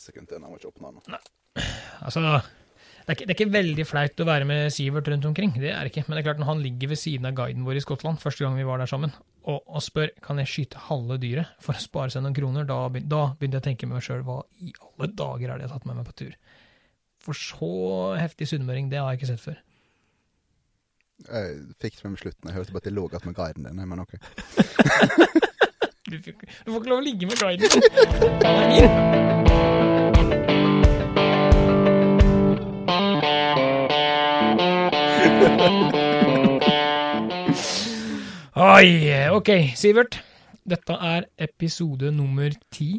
30 sekunder til han var ikke åpna den. Altså, det er, ikke, det er ikke veldig flaut å være med Sivert rundt omkring, det er det ikke. Men det er klart når han ligger ved siden av guiden vår i Skottland første gang vi var der sammen, og, og spør kan jeg skyte halve dyret for å spare seg noen kroner, da, da begynte jeg å tenke med meg sjøl hva i alle dager er det jeg har tatt med meg på tur? For så heftig sunnmøring, det har jeg ikke sett før. Jeg fikk det med slutten. Jeg hørte bare at det lå igjen med guiden din. Men ok. Du får ikke lov å ligge med guiden. Oi, ok, Sivert. Dette er episode nummer ti.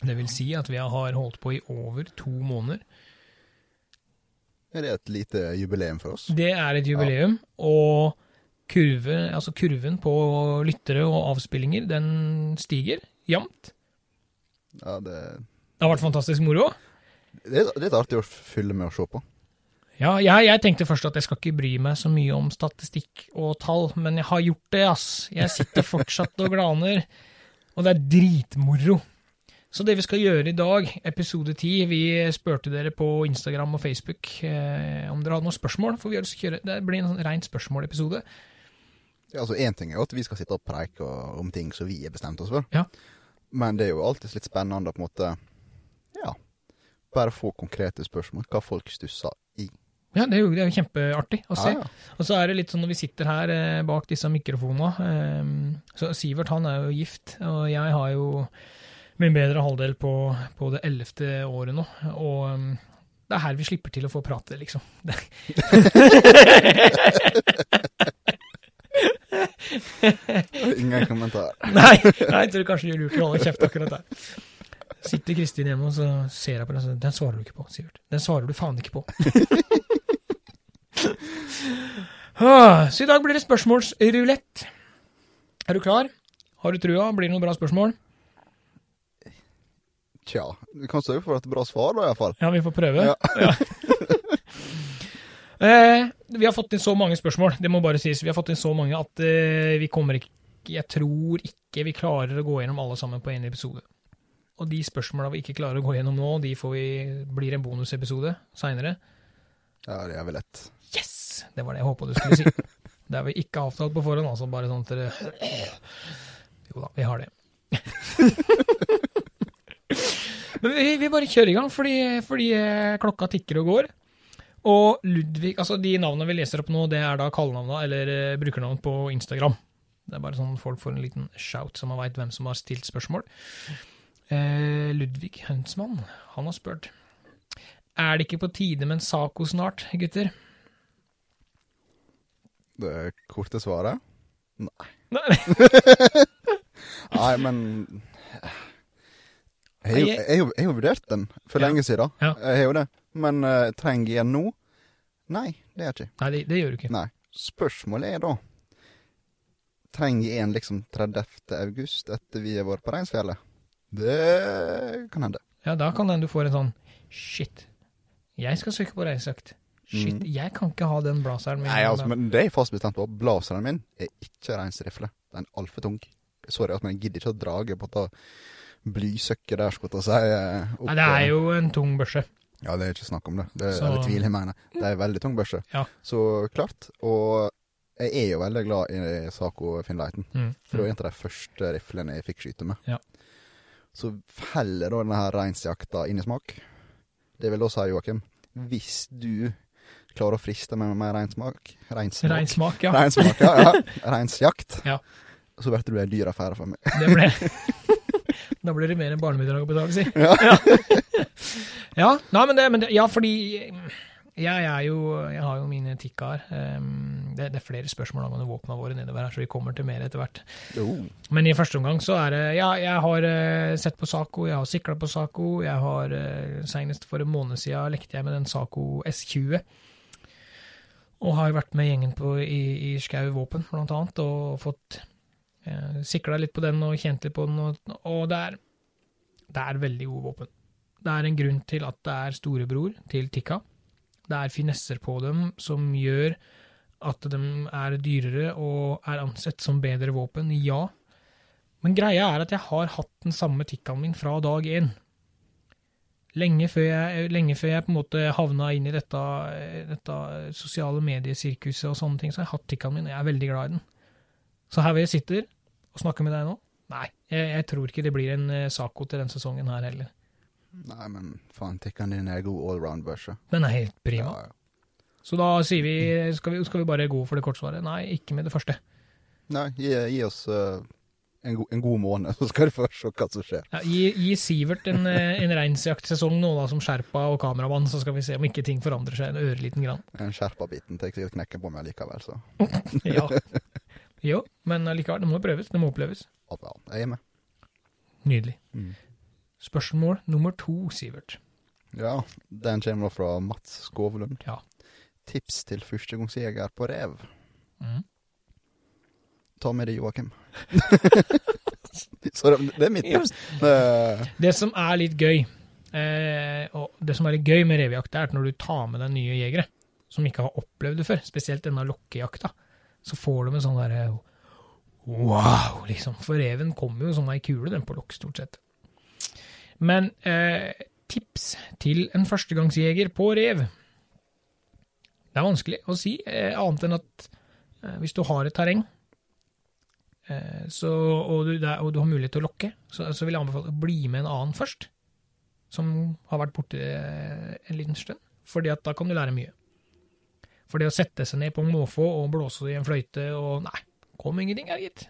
Det vil si at vi har holdt på i over to måneder. Er det et lite jubileum for oss? Det er et jubileum, og kurve, altså kurven på lyttere og avspillinger, den stiger jevnt. Ja, det, Det har vært fantastisk moro. det, det er litt artig å fylle med å se på. Ja, jeg, jeg tenkte først at jeg skal ikke bry meg så mye om statistikk og tall, men jeg har gjort det, ass. Jeg sitter fortsatt og glaner, og det er dritmoro. Så det vi skal gjøre i dag, episode 10, vi spurte dere på Instagram og Facebook eh, om dere hadde noen spørsmål, for kjøre, det blir en sånn rent spørsmålepisode. Ja, altså Én ting er jo at vi skal sitte og preike om ting som vi har bestemt oss for. Ja. Men det er jo alltid litt spennende å på en måte Ja, bare få konkrete spørsmål. Hva folk stusser i. Ja, det er jo, det er jo kjempeartig å se. Ja, ja. Og så er det litt sånn når vi sitter her eh, bak disse mikrofonene eh, Så Sivert han er jo gift, og jeg har jo min bedre halvdel på, på det ellevte året nå. Og um, det er her vi slipper til å få prate, liksom. Ingen kommentar. Nei, nei, jeg tror kanskje det er lurt å holde kjeft akkurat der. Sitter Kristin hjemme, og så ser jeg på den og sier Den svarer du ikke på, Sivert. Den svarer du faen ikke på. Ah, Så i dag blir det spørsmålsrulett. Er du klar? Har du trua? Blir det noen bra spørsmål? Tja, vi kan sørge for et bra svar, da, iallfall. Ja, vi får prøve. Ja. Ja. eh, vi har fått inn så mange spørsmål, det må bare sies. Vi har fått inn så mange at eh, vi kommer ikke Jeg tror ikke vi klarer å gå gjennom alle sammen på én episode. Og de spørsmåla vi ikke klarer å gå gjennom nå, de får vi, blir en bonusepisode seinere. Ja, det er vel lett. Yes! Det var det jeg håpa du skulle si. Det har vi ikke avtalt på forhånd, altså. Bare sånn at dere Jo da, vi har det. Men vi, vi bare kjører i gang, fordi, fordi eh, klokka tikker og går. Og Ludvig Altså, de navnene vi leser opp nå, det er da kallenavna eller eh, brukernavn på Instagram. Det er bare sånn folk får en liten shout, så man veit hvem som har stilt spørsmål. Eh, Ludvig Huntsmann, han har spurt. Er det ikke på tide med en Saco snart, gutter? Det korte svaret Nei. Nei. Nei, men Jeg har jo, vurdert den for Ja. lenge siden. Ja. Jeg har jo det. Men uh, trenger jeg den nå? Nei, det gjør jeg ikke. Nei, det, det gjør du ikke. Nei. Spørsmålet er da Trenger jeg en liksom 30. august etter vi har vært på Reinsfjellet? Det kan hende. Ja, da kan hende du får en sånn Shit, jeg skal søke på reiseøkt. Shit, Mm. jeg kan ikke ha den blazeren min. Nei, altså, men det er jeg fast bestemt på. Blazeren min er ikke reinsrifle. Den er altfor tung. Sorry, men jeg gidder ikke å drage på det blysøkket der, skulle jeg si. eh, opp Nei, det er jo en tung børse. Ja, det er ikke snakk om det. Det er Så- eller tvil jeg mener. Det er en veldig tung børse. Ja. Så klart. Og jeg er jo veldig glad i Saco Finnleiten. Mm. For det var en av de første riflene jeg fikk skyte med. Ja. Så feller da denne reinsjakta inn i smak. Det vil da si, Joakim, hvis du klarer å friste meg med reinsmak Reinsmak. Reinsmak, ja. Reinsmak, ja. ja. Reinsjakt. Ja. Så blir det en dyr affære for meg. Det ble Da blir det mer enn barnebidrag å betale, si. Ja. Ja, nei, men det, men det Ja, fordi jeg er jo Jeg har jo mine tikkaer. Um, det, det er flere spørsmål angående våpnene våre nedover her, så vi kommer til mer etter hvert. Oh. Men i første omgang så er det Ja, jeg har eh, sett på Saco, jeg har sikla på Saco. Jeg har uh, Senest for en måned siden lekte jeg med den Saco S20. Og har vært med gjengen på, i, i Skau Våpen, blant annet, og fått eh, sikla litt på den og kjent litt på den. Og, og det, er, det er veldig gode våpen. Det er en grunn til at det er storebror til Tikka. Det er finesser på dem som gjør at de er dyrere og er ansett som bedre våpen, ja. Men greia er at jeg har hatt den samme Tikkaen min fra dag én. Lenge før jeg, lenge før jeg på en måte havna inn i dette, dette sosiale mediesirkuset og sånne ting, så har jeg hatt tikkaen min, og jeg er veldig glad i den. Så her hvor jeg sitter og snakker med deg nå, nei, jeg, jeg tror ikke det blir en uh, Saco til denne sesongen her heller. Nei, men faen, tikkaen din er god allround-børse. Den er helt prima. Ja, ja. Så da sier vi skal, vi skal vi bare gå for det kortsvaret? Nei, ikke med det første. Nei, gi, gi oss eh, en, go en god måned, så skal du få se hva som skjer. Ja, gi, gi Sivert en, eh, en reinsjaktsesong nå, da, som sherpa og kameramann, så skal vi se om ikke ting forandrer seg en øreliten grann. Den skjerpa-biten tar sikkert knekken på meg likevel, så Ja. Jo, men allikevel, det må prøves. Det må oppleves. ja, jeg er med. Nydelig. Mm. Spørsmål nummer to, Sivert. Ja, den kommer fra Mats Skovlund. Ja. Tips til førstegangsjeger på rev. Mm. Ta med deg Joakim. så det, er mitt tips. Ja. Det som er litt gøy, eh, og det som er litt gøy med revejakt, er at når du tar med deg nye jegere, som ikke har opplevd det før, spesielt denne lokkejakta, så får du en sånn derre wow, liksom. For reven kommer jo som ei kule, den på lokk, stort sett. Men eh, tips til en førstegangsjeger på rev Det er vanskelig å si, eh, annet enn at eh, hvis du har et terreng Eh, Så, og, du, det er- og du har mulighet til å lokke, så, så vil jeg anbefale å bli med en annen først, som har vært borte eh, en liten stund. Fordi at da kan du lære mye. For det å sette seg ned på en måfå og blåse i en fløyte og Nei, kom ingenting her, gitt.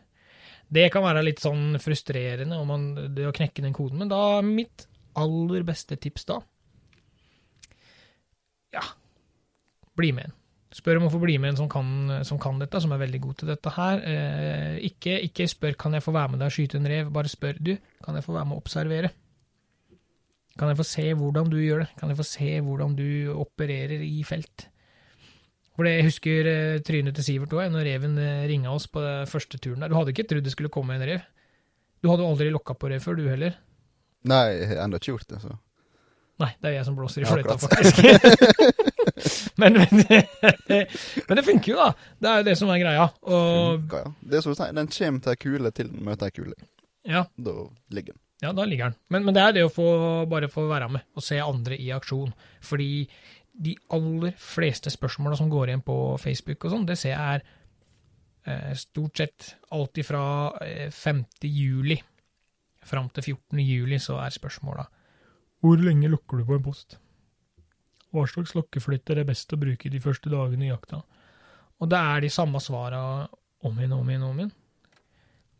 Det kan være litt sånn frustrerende om man, det å knekke den koden. Men da, mitt aller beste tips da Ja, bli med en. Spør om å få bli med en som kan, som kan dette, som er veldig god til dette her. Eh, ikke, ikke spør kan jeg få være med deg og skyte en rev, bare spør du, kan jeg få være med og observere. Kan jeg få se hvordan du gjør det? Kan jeg få se hvordan du opererer i felt? For det, Jeg husker eh, trynet til Sivert òg, når reven eh, ringa oss på den første turen der. Du hadde ikke trodd det skulle komme en rev. Du hadde aldri lokka på rev før, du heller. nei, jeg har ennå ikke gjort det, så. Nei, det er jeg som blåser i fløyta, faktisk. men, men, men det funker jo, da. Det er jo det som er greia. Og Funker, ja. Det er som du sier, den kommer til ei kule til den møter ei kule. ja, Da ligger den. ja, da ligger den. Men, men det er det å få bare få være med og se andre i aksjon. Fordi de aller fleste spørsmåla som går igjen på Facebook og sånn, det ser jeg er eh, stort sett alt ifra eh, 5. juli fram til 14. juli, så er spørsmåla Hvor lenge lukker du på en post? Hva slags lokkeflytt er best å bruke de første dagene i jakta? Og det er de samme svara om igjen, om igjen, om igjen.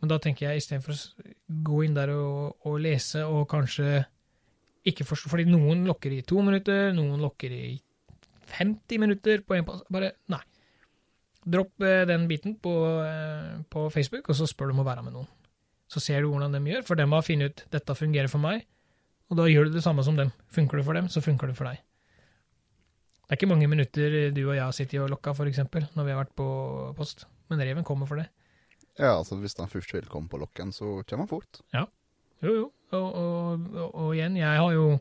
Men da tenker jeg istedenfor å gå inn der og, og lese og kanskje ikke forstå Fordi noen lokker i to minutter, noen lokker i 50 minutter på en pass. Bare nei. Dropp eh, den biten på, eh, på Facebook, og så spør du om å være med noen. Så ser du hvordan de gjør, for dem har funnet ut dette fungerer for meg, og da gjør du det samme som dem. Funker det for dem, så funker det for deg. Det er ikke mange minutter du og jeg har sittet og lokka, eksempel, når vi har vært på post. Men reven kommer for det. Ja, altså hvis den først vil komme på lokken, så kommer han fort. Ja. Jo, jo. Og, og, og, og igjen, jeg har jo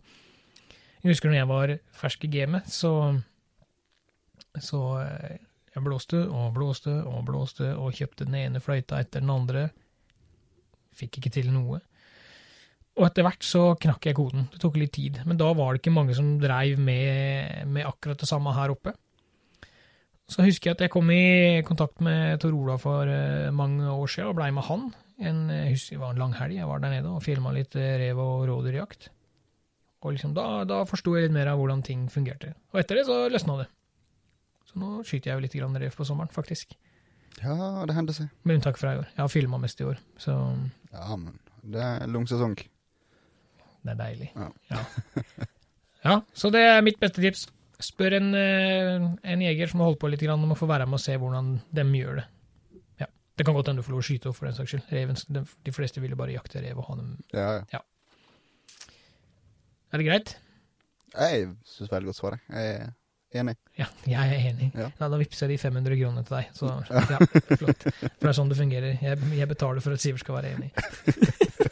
Jeg husker når jeg var fersk i gamet, så Så eh, jeg blåste og blåste og blåste og kjøpte den ene fløyta etter den andre. Fikk ikke til noe. Og etter hvert så knakk jeg koden. Det tok litt tid. Men da var det ikke mange som dreiv med, med akkurat det samme her oppe. Så husker jeg at jeg kom i kontakt med Tor Ola for eh, mange år siden, og blei med han. En, jeg husker det var en lang helg, jeg var der nede og filma litt eh, rev- og rådyrjakt. Og liksom da, da forsto jeg litt mer av hvordan ting fungerte. Og etter det så løsna det. Så nå skyter jeg jo litt grann rev på sommeren, faktisk. Ja, det hender seg. Med unntak fra i år. Jeg har filma mest i år, så Ja, men det er lang sesong. Det er deilig. Ja. Ja. så det er mitt beste tips. Spør en, eh, en jeger som har holdt på litt, grann, om å få være med og se hvordan de gjør det. Ja. Det kan godt hende du får lov å skyte opp, for den saks skyld. Reven, de, de fleste vil jo bare jakte rev og ha dem Ja, ja. Er det greit? Jeg syns veldig godt svar, jeg. Er enig. Ja, jeg er enig. Ja. Ja, da vippser de 500 kronene til deg. Så ja, flott. For det er sånn det fungerer. Jeg, jeg betaler for at Sivert skal være enig.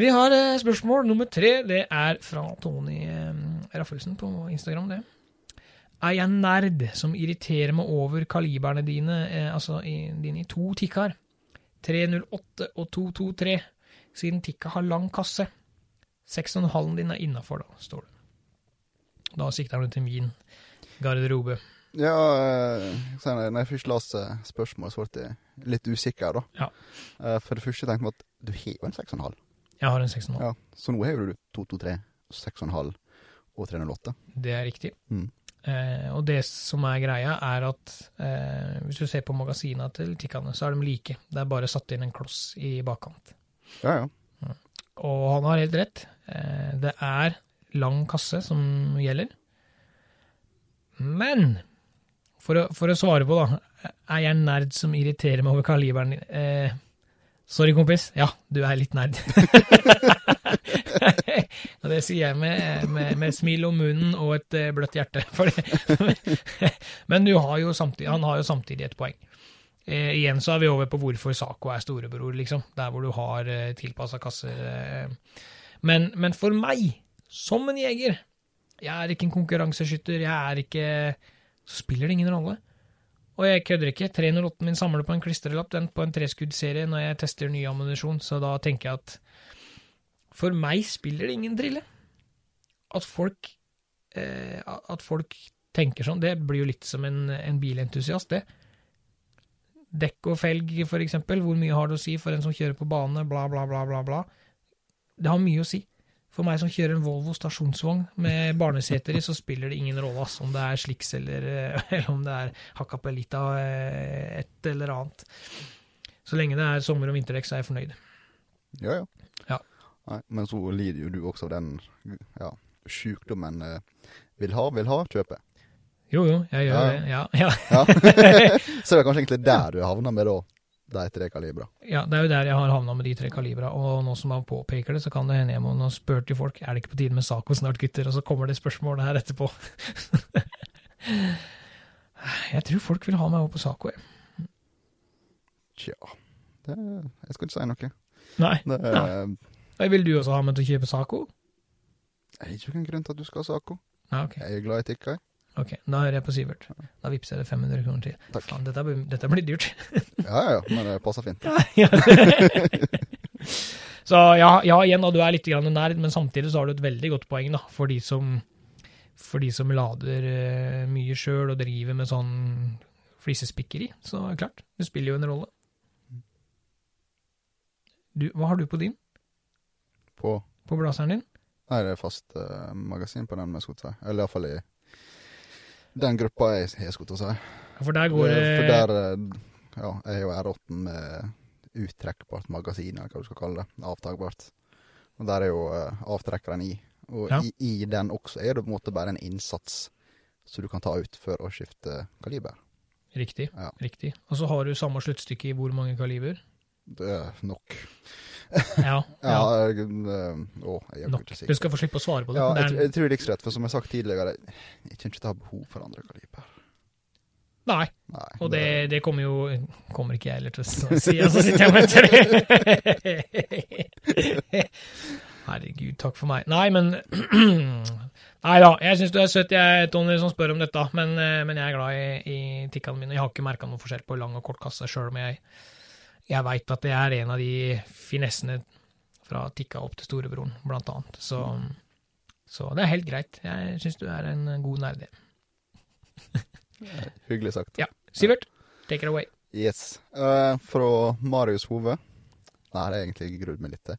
Vi har eh, spørsmål nummer tre. Det er fra Tony eh, Raffelsen på Instagram, det. Er jeg nerd som irriterer meg over kaliberne dine, eh, altså i, dine i to tikkar? 308 og 223, siden tikka har lang kasse. 6,5 din er innafor, da, står det. Da sikter han til min garderobe. Ja, eh, når jeg først leste spørsmålet, så ble jeg litt usikker, da. Ja. For det første tenkte jeg at du har jo en 6,5. Jeg har en 6,5. Ja. Så nå har du 223, 6,5 og 308. Det er riktig. Mm. Eh, og det som er greia, er at eh, hvis du ser på magasinene til Tikkane, så er de like. Det er bare satt inn en kloss i bakkant. Ja, ja. Og han har helt rett. Eh, det er lang kasse som gjelder. Men for å, for å svare på, da. Er jeg nerd som irriterer meg over kaliberen din? Eh, sorry, kompis. Ja, du er litt nerd. og det sier jeg med, med, med smil om munnen og et eh, bløtt hjerte. Men har samtidig, han har jo samtidig et poeng. Eh, igjen så er vi over på hvorfor Saco er storebror, liksom. Der hvor du har eh, tilpassa kasser. Eh. Men, men for meg, som en jeger Jeg er ikke en konkurranseskytter, jeg er ikke Så spiller det ingen rolle. Og jeg kødder ikke. 308 min samler på en klistrelapp, den på en treskuddserie når jeg tester ny ammunisjon, så da tenker jeg at for meg spiller det ingen trille. At folk eh, At folk tenker sånn, det blir jo litt som en, en bilentusiast, det. Dekk og felg, for eksempel. Hvor mye har det å si for en som kjører på bane, bla, bla, bla, bla, bla. Det har mye å si. For meg som kjører en Volvo stasjonsvogn med barneseter i, så spiller det ingen rolle ass, om det er sliks eller, eller om det er hakkapellita eh, et eller annet. Så lenge det er sommer- og vinterdekk, så er jeg fornøyd. Ja, ja. Ja. Nei, men så lider jo du også av den ja, sjukdommen eh, vil ha, vil ha, kjøpe. Jo, jo, jeg gjør Ja. det. Ja, ja. Ja. så det er kanskje egentlig der du havner med da, de tre kalibra. ja, det er jo der jeg har havna med de tre kalibra. Og nå som han påpeker det, så kan det hende jeg må nå spørre til folk er det ikke på tide med Saco snart, gutter? Og så kommer det spørsmålet her etterpå. jeg tror folk vil ha meg over på Saco, jeg. Tja, det, jeg skal ikke si noe. Nei. Det, eh, Vil du også ha meg til å kjøpe Saco? Jeg har ikke noen grunn til at du skal ha Saco. Ja, ok. Jeg er glad i Tikkai. Ok, Da hører jeg på Sivert. Da vippser jeg det 500 kroner til. Takk. Faen, dette, blir- dette blir dyrt. Ja, ja, ja, men det passer fint. Ja. Så ja, ja, igjen da, du er litt grann nerd, men samtidig så har du et veldig godt poeng da, for de som, for de som lader uh, mye sjøl og driver med sånn flisespikkeri. Så klart, det spiller jo en rolle. Du, hva har du på din? På På blazeren din? Nei, det er fast uh, magasin på den, med si. Eller iallfall i den gruppa jeg har, skulle å si. For der går det For der eh, Ja, jeg er jo R8 med uttrekkbart magasin, eller hva du skal kalle det. Avtakbart. Og der er jo uh, avtrekkeren i. Og Ja. i, i den også er det på en måte bare en innsats som du kan ta ut for å skifte kaliber. Riktig. Ja. riktig. Og så har du samme sluttstykke i hvor mange kaliber? Det er nok. Ja. Ja, ja. jeg, eh, å, jeg Nok. Du skal få slippe å svare på det. Ja, jeg, jeg, jeg tror det er ikke rett, for som jeg har sagt tidligere, jeg kommer ikke til å ha behov for andre kaliber. Nei, Nei. og det, det kommer jo Kommer ikke jeg heller til å si, og så sitter jeg og venter. Herregud, takk for meg. Nei, men Nei da, jeg syns du er søt, jeg, Tony, som spør om dette, men, eh, men jeg er glad i, i tikkene mine. Jeg har ikke merka noe forskjell på lang og kort kasse, sjøl om jeg, jeg veit at det er en av de finessene fra tikka opp til storebroren, blant annet. Så, så det er helt greit. Jeg syns du er en god nerde. Hyggelig sagt. Ja. Sivert, take it away. Yes. Uh, fra Marius Hove. Det har jeg egentlig grudd meg litt til.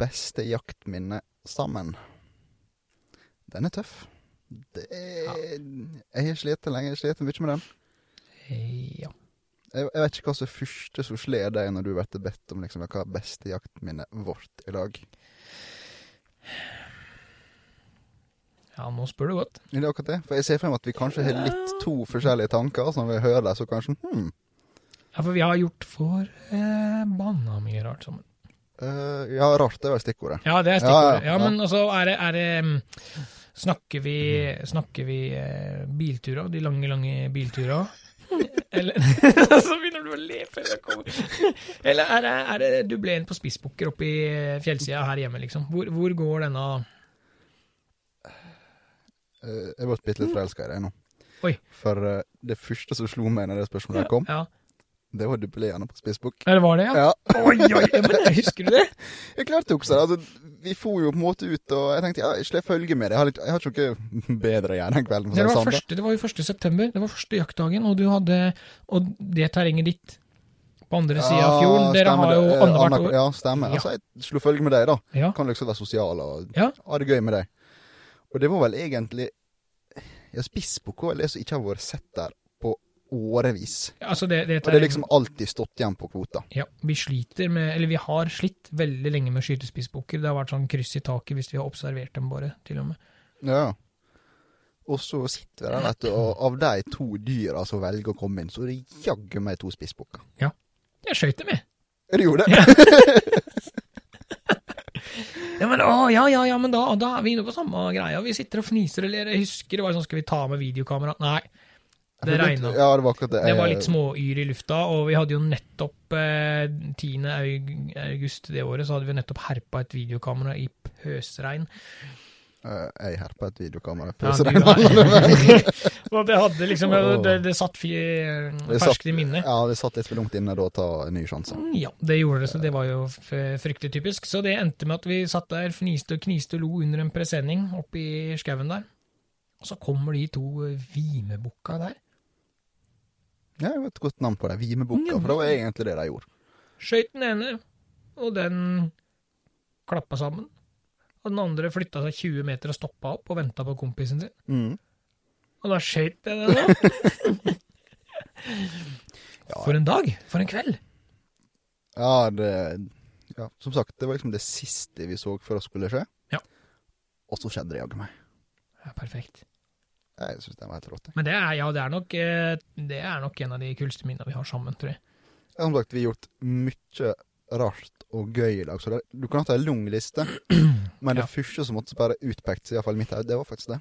Beste jaktminne sammen. Den er tøff. Det er Jeg har slitt lenge. Jeg har slitt mye med den. Eh, Ja. Jeg, jeg vet ikke hva som er første som slår deg når du blir bedt om liksom, hva er beste jaktminnet vårt i dag. ja, nå spør du godt. Er det akkurat det? For jeg ser frem at vi kanskje har litt to forskjellige tanker, så når vi hører det, så kanskje hmm. Ja, for vi har gjort for eh, mye rart sammen. Uh, Ja, rart, er vel stikkordet. Ja, det er stikkordet. Ja, Ja, ja, ja. men altså, er det, er det mm, Snakker vi, snakker vi eh, bilturer? De lange, lange bilturer? Eller Så begynner du å le før jeg kommer. Eller er det, er det du ble en på spissbukker oppe i eh, fjellsida her hjemme, liksom? Hvor, hvor går denne Eh, jeg ble bitte litt forelska i deg nå. Oi. For eh, det første som slo meg når det spørsmålet kom, Ja, Det var duppeleene på Spissbukk. Eller var det, ja? Ja. Oi, oi, men jeg husker du det? Jeg klarte jo også det. Altså, vi for jo på en måte ut, og jeg tenkte ja, jeg slår følge med det. Jeg har, litt, jeg har ikke noe bedre å gjøre den kvelden. å Det det var, sånn, første, det var jo 1. september, det var første jaktdagen, og du hadde Og det terrenget ditt på andre sida av fjorden, dere har jo det. Eh, annethvert år. Ja, stemmer. Ja. Altså, jeg slo følge med deg, da. Ja. Kan liksom være sosial og Ja. ha det gøy med deg. Og det var vel egentlig Ja, Spissbukk var vel det som ikke har vært sett der årevis. Altså det, det, Og det er liksom alltid stått igjen på kvota. Ja, vi sliter med Eller vi har slitt veldig lenge med skytespissbukker. Det har vært sånn kryss i taket hvis vi har observert dem, bare, til og med. Ja. Og så sitter vi der, vet du, og av de to dyra som velger å komme inn, så er det jaggu meg to spissbukker. Jeg skøyt dem, jeg. Du det jo det? Ja, men, å, ja, ja, ja, men da, da er vi inne på samme greia. Vi sitter og fniser eller jeg husker det var sånn, skal vi ta med videokamera? Nei, det regna. Ja, det var akkurat det. Det var litt småyr i lufta, og vi hadde jo nettopp eh, 10. august det året, så hadde vi nettopp herpa et videokamera i pøsregn. Eh, Jeg herpa et videokamera. i pøsregn. og det hadde liksom Det, det satt ferskt i minnet. Ja, det satt litt for langt inne da å ta en ny sjanse. Ja, det gjorde det, så det var jo fryktelig typisk. Så det endte med at vi satt der, fniste og kniste og lo under en presenning oppe i skauen der. Og så kommer de to eh, vimebukka der. Ja, det var et godt navn på det. Vimebukka, for det var egentlig det de gjorde. Skøyt den ene, og den klappa sammen. Og den andre flytta seg 20 meter og stoppa opp og venta på kompisen sin. Mm. Og da skøyt jeg den òg. Ja. For en dag! For en kveld! Ja, det ja, Som sagt, det var liksom det siste vi så før det skulle skje. Ja. Og så skjedde det jaggu meg. Ja, perfekt. Jeg syns det var helt rått. Men det er, ja, det er, nok, eh, det er nok en av de kuleste minnene vi har sammen, tror jeg. Som sagt, vi har gjort mye rart og gøy i dag, så det, du kan ha hatt ei lang liste. Men det Ja. første som måtte bare utpekt iallfall mitt hode, det var faktisk det.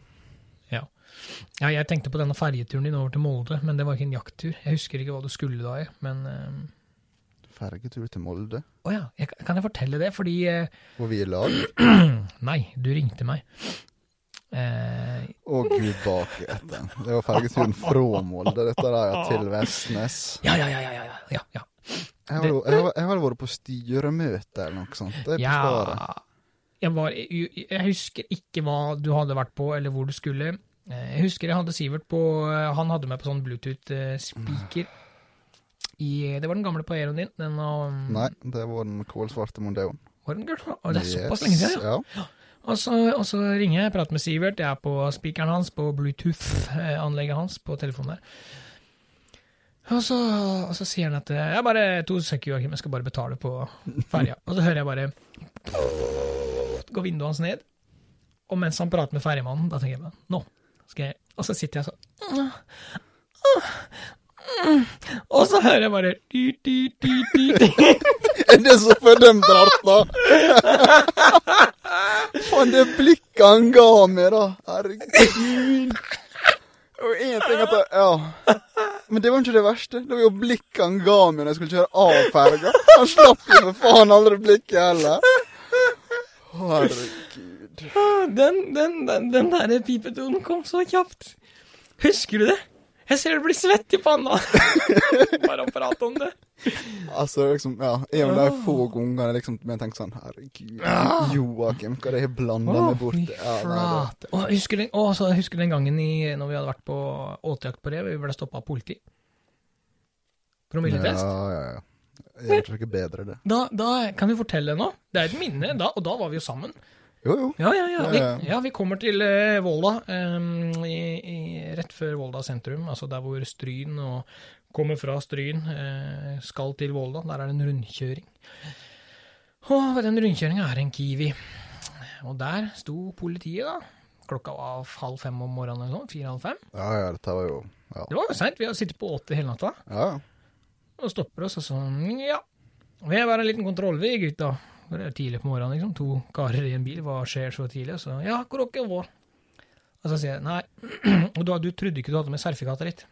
Ja, jeg tenkte på denne ferjeturen din over til Molde, men det var ikke en jakttur. Jeg husker ikke hva du skulle da, jeg, men um... Fergetur til Molde. Å ja, jeg, kan jeg fortelle det? Fordi uh... Hvor vi er lag. Nei, du ringte meg. Eh, Å gud bak etter. Det var fergeturen fra Molde, dette der, ja, til Vestnes. ja, ja, ja, ja, ja, ja, ja. Jeg har, jeg har, jeg har vært på styremøte eller noe sånt. Det er på ja. Skaret. Jeg, var, jeg, jeg husker ikke hva du hadde vært på, eller hvor du skulle. Eh, Jeg husker jeg hadde Sivert på eh, Han hadde med på sånn Bluetooth-speaker. I, det var den gamle Paeroen din. Den um, Nei, det var den kålsvarte Mondeoen. Var den gul? Det er såpass lenge siden, ja. ja. Og så, og så ringer jeg, prater med Sivert. Jeg er på speakeren hans, på Bluetooth-anlegget hans på telefonen der. Og så, og så sier han at eh, Jeg bare to sekunder, Joakim, jeg skal bare betale på ferja. Og så hører jeg bare Går vinduet hans ned. Og mens han prater med ferjemannen, da tenker jeg bare Nå skal jeg Og så sitter jeg sånn Og så hører jeg bare du, du, du, du, du. Er det så fordømt rart, da? Faen, det blikket han ga meg, da. Herregud. Og én ting at Ja. Men det var ikke det verste. Det var jo blikket han ga meg når jeg skulle kjøre av ferga. Han slapp jo for faen aldri blikket heller. Herregud. Den, den, den, den der pipetonen kom så kjapt. Husker du det? Jeg ser du blir svett i panna. Bare prate om det. Altså, liksom, ja, En av de få gangene liksom, jeg tenkte sånn Herregud, Joakim, hva det er blanda Å, meg bort fy i. Ja, det-. Å, husker, du, å, så husker den gangen i, når vi hadde vært på åtejakt på rev, vi ble stoppa av politi? Promilletest? Ja, ja, ja. Jeg tror ikke bedre, det. Da, da kan vi fortelle nå. Det er et minne, da, og da var vi jo sammen. Jo, jo. Ja, ja, ja. Vi, Ja, vi kommer til eh, Volda, em, i, i, rett før Volda sentrum, altså der hvor Stryn og kommer fra Stryn, eh, skal til Volda. Der er det en rundkjøring. Og ved den rundkjøringa er det en Kiwi. Og der sto politiet, da. Klokka var halv fem om morgenen eller sånn. Fire-halv fem. Ja, ja, dette var jo Ja. Det var jo seint. Vi har sittet på åtte hele natta. ja. Og stopper oss og sånn Ja, vi har bare en liten kontroll, vi gutta. Det er tidlig på morgenen, liksom. To karer i en bil. Hva skjer så tidlig? Og så Ja, hvor dere var? Og så sier jeg nei. Og du, du trodde ikke du hadde med sertifikatet ditt?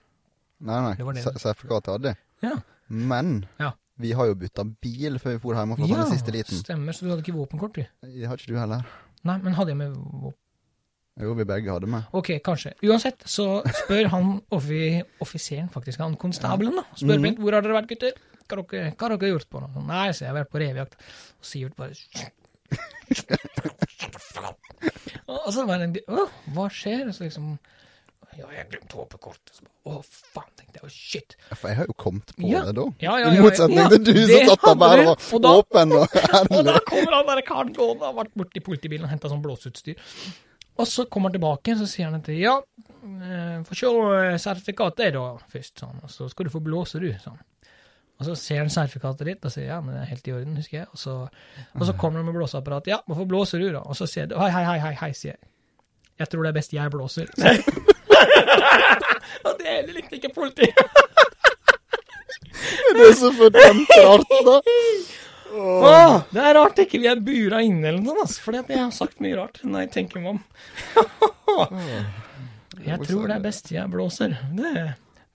Nei, nei. Sertifikatet hadde jeg. Ja. Men Ja. vi har jo bytta bil før vi for hjemmefra ja, den siste liten. stemmer. Så du hadde ikke våpenkort, du? Det har ikke du heller. Nei, men hadde jeg med våpen? Jo, vi begge hadde med. Ok, kanskje. Uansett, så spør han offi offiseren, faktisk, han konstabelen, da. Spør mm. Bent hvor har dere vært, gutter? Hva dere, hva har dere gjort på? Sånn, Nei, så jeg har vært på revjakt. Og Sivert bare Og så bare Å, hva skjer? Så liksom Ja, jeg glemte glemt håpekortet. Å, faen, tenkte jeg. Å, shit. For jeg har jo kommet på Ja. det da. Ja, ja, I ja, motsetning ja, til du som satt der bare og da- var åpen og Og da kommer han der karen gående, har vært borti politibilen og henta sånn blåseutstyr. Og så kommer han tilbake, så sier han at ja, eh, få se eh, sertifikatet da først, sånn. Og så skal du få blåse, du, sånn. Og så ser han sertifikatet ditt og sier ja, men det er helt i orden, husker jeg. Og så, og så kommer han med blåseapparat. Ja, hvorfor blåser du, da? Og så sier du hei, hei, hei, hei, hei, sier jeg. Jeg tror det er best jeg blåser. og det hele likte ikke politiet. Det er så fordømt rart, da. Åh, det er rart ikke vi er bura inne eller noe sånt, for jeg har sagt mye rart når jeg tenker meg om. jeg tror det er best jeg blåser. Det,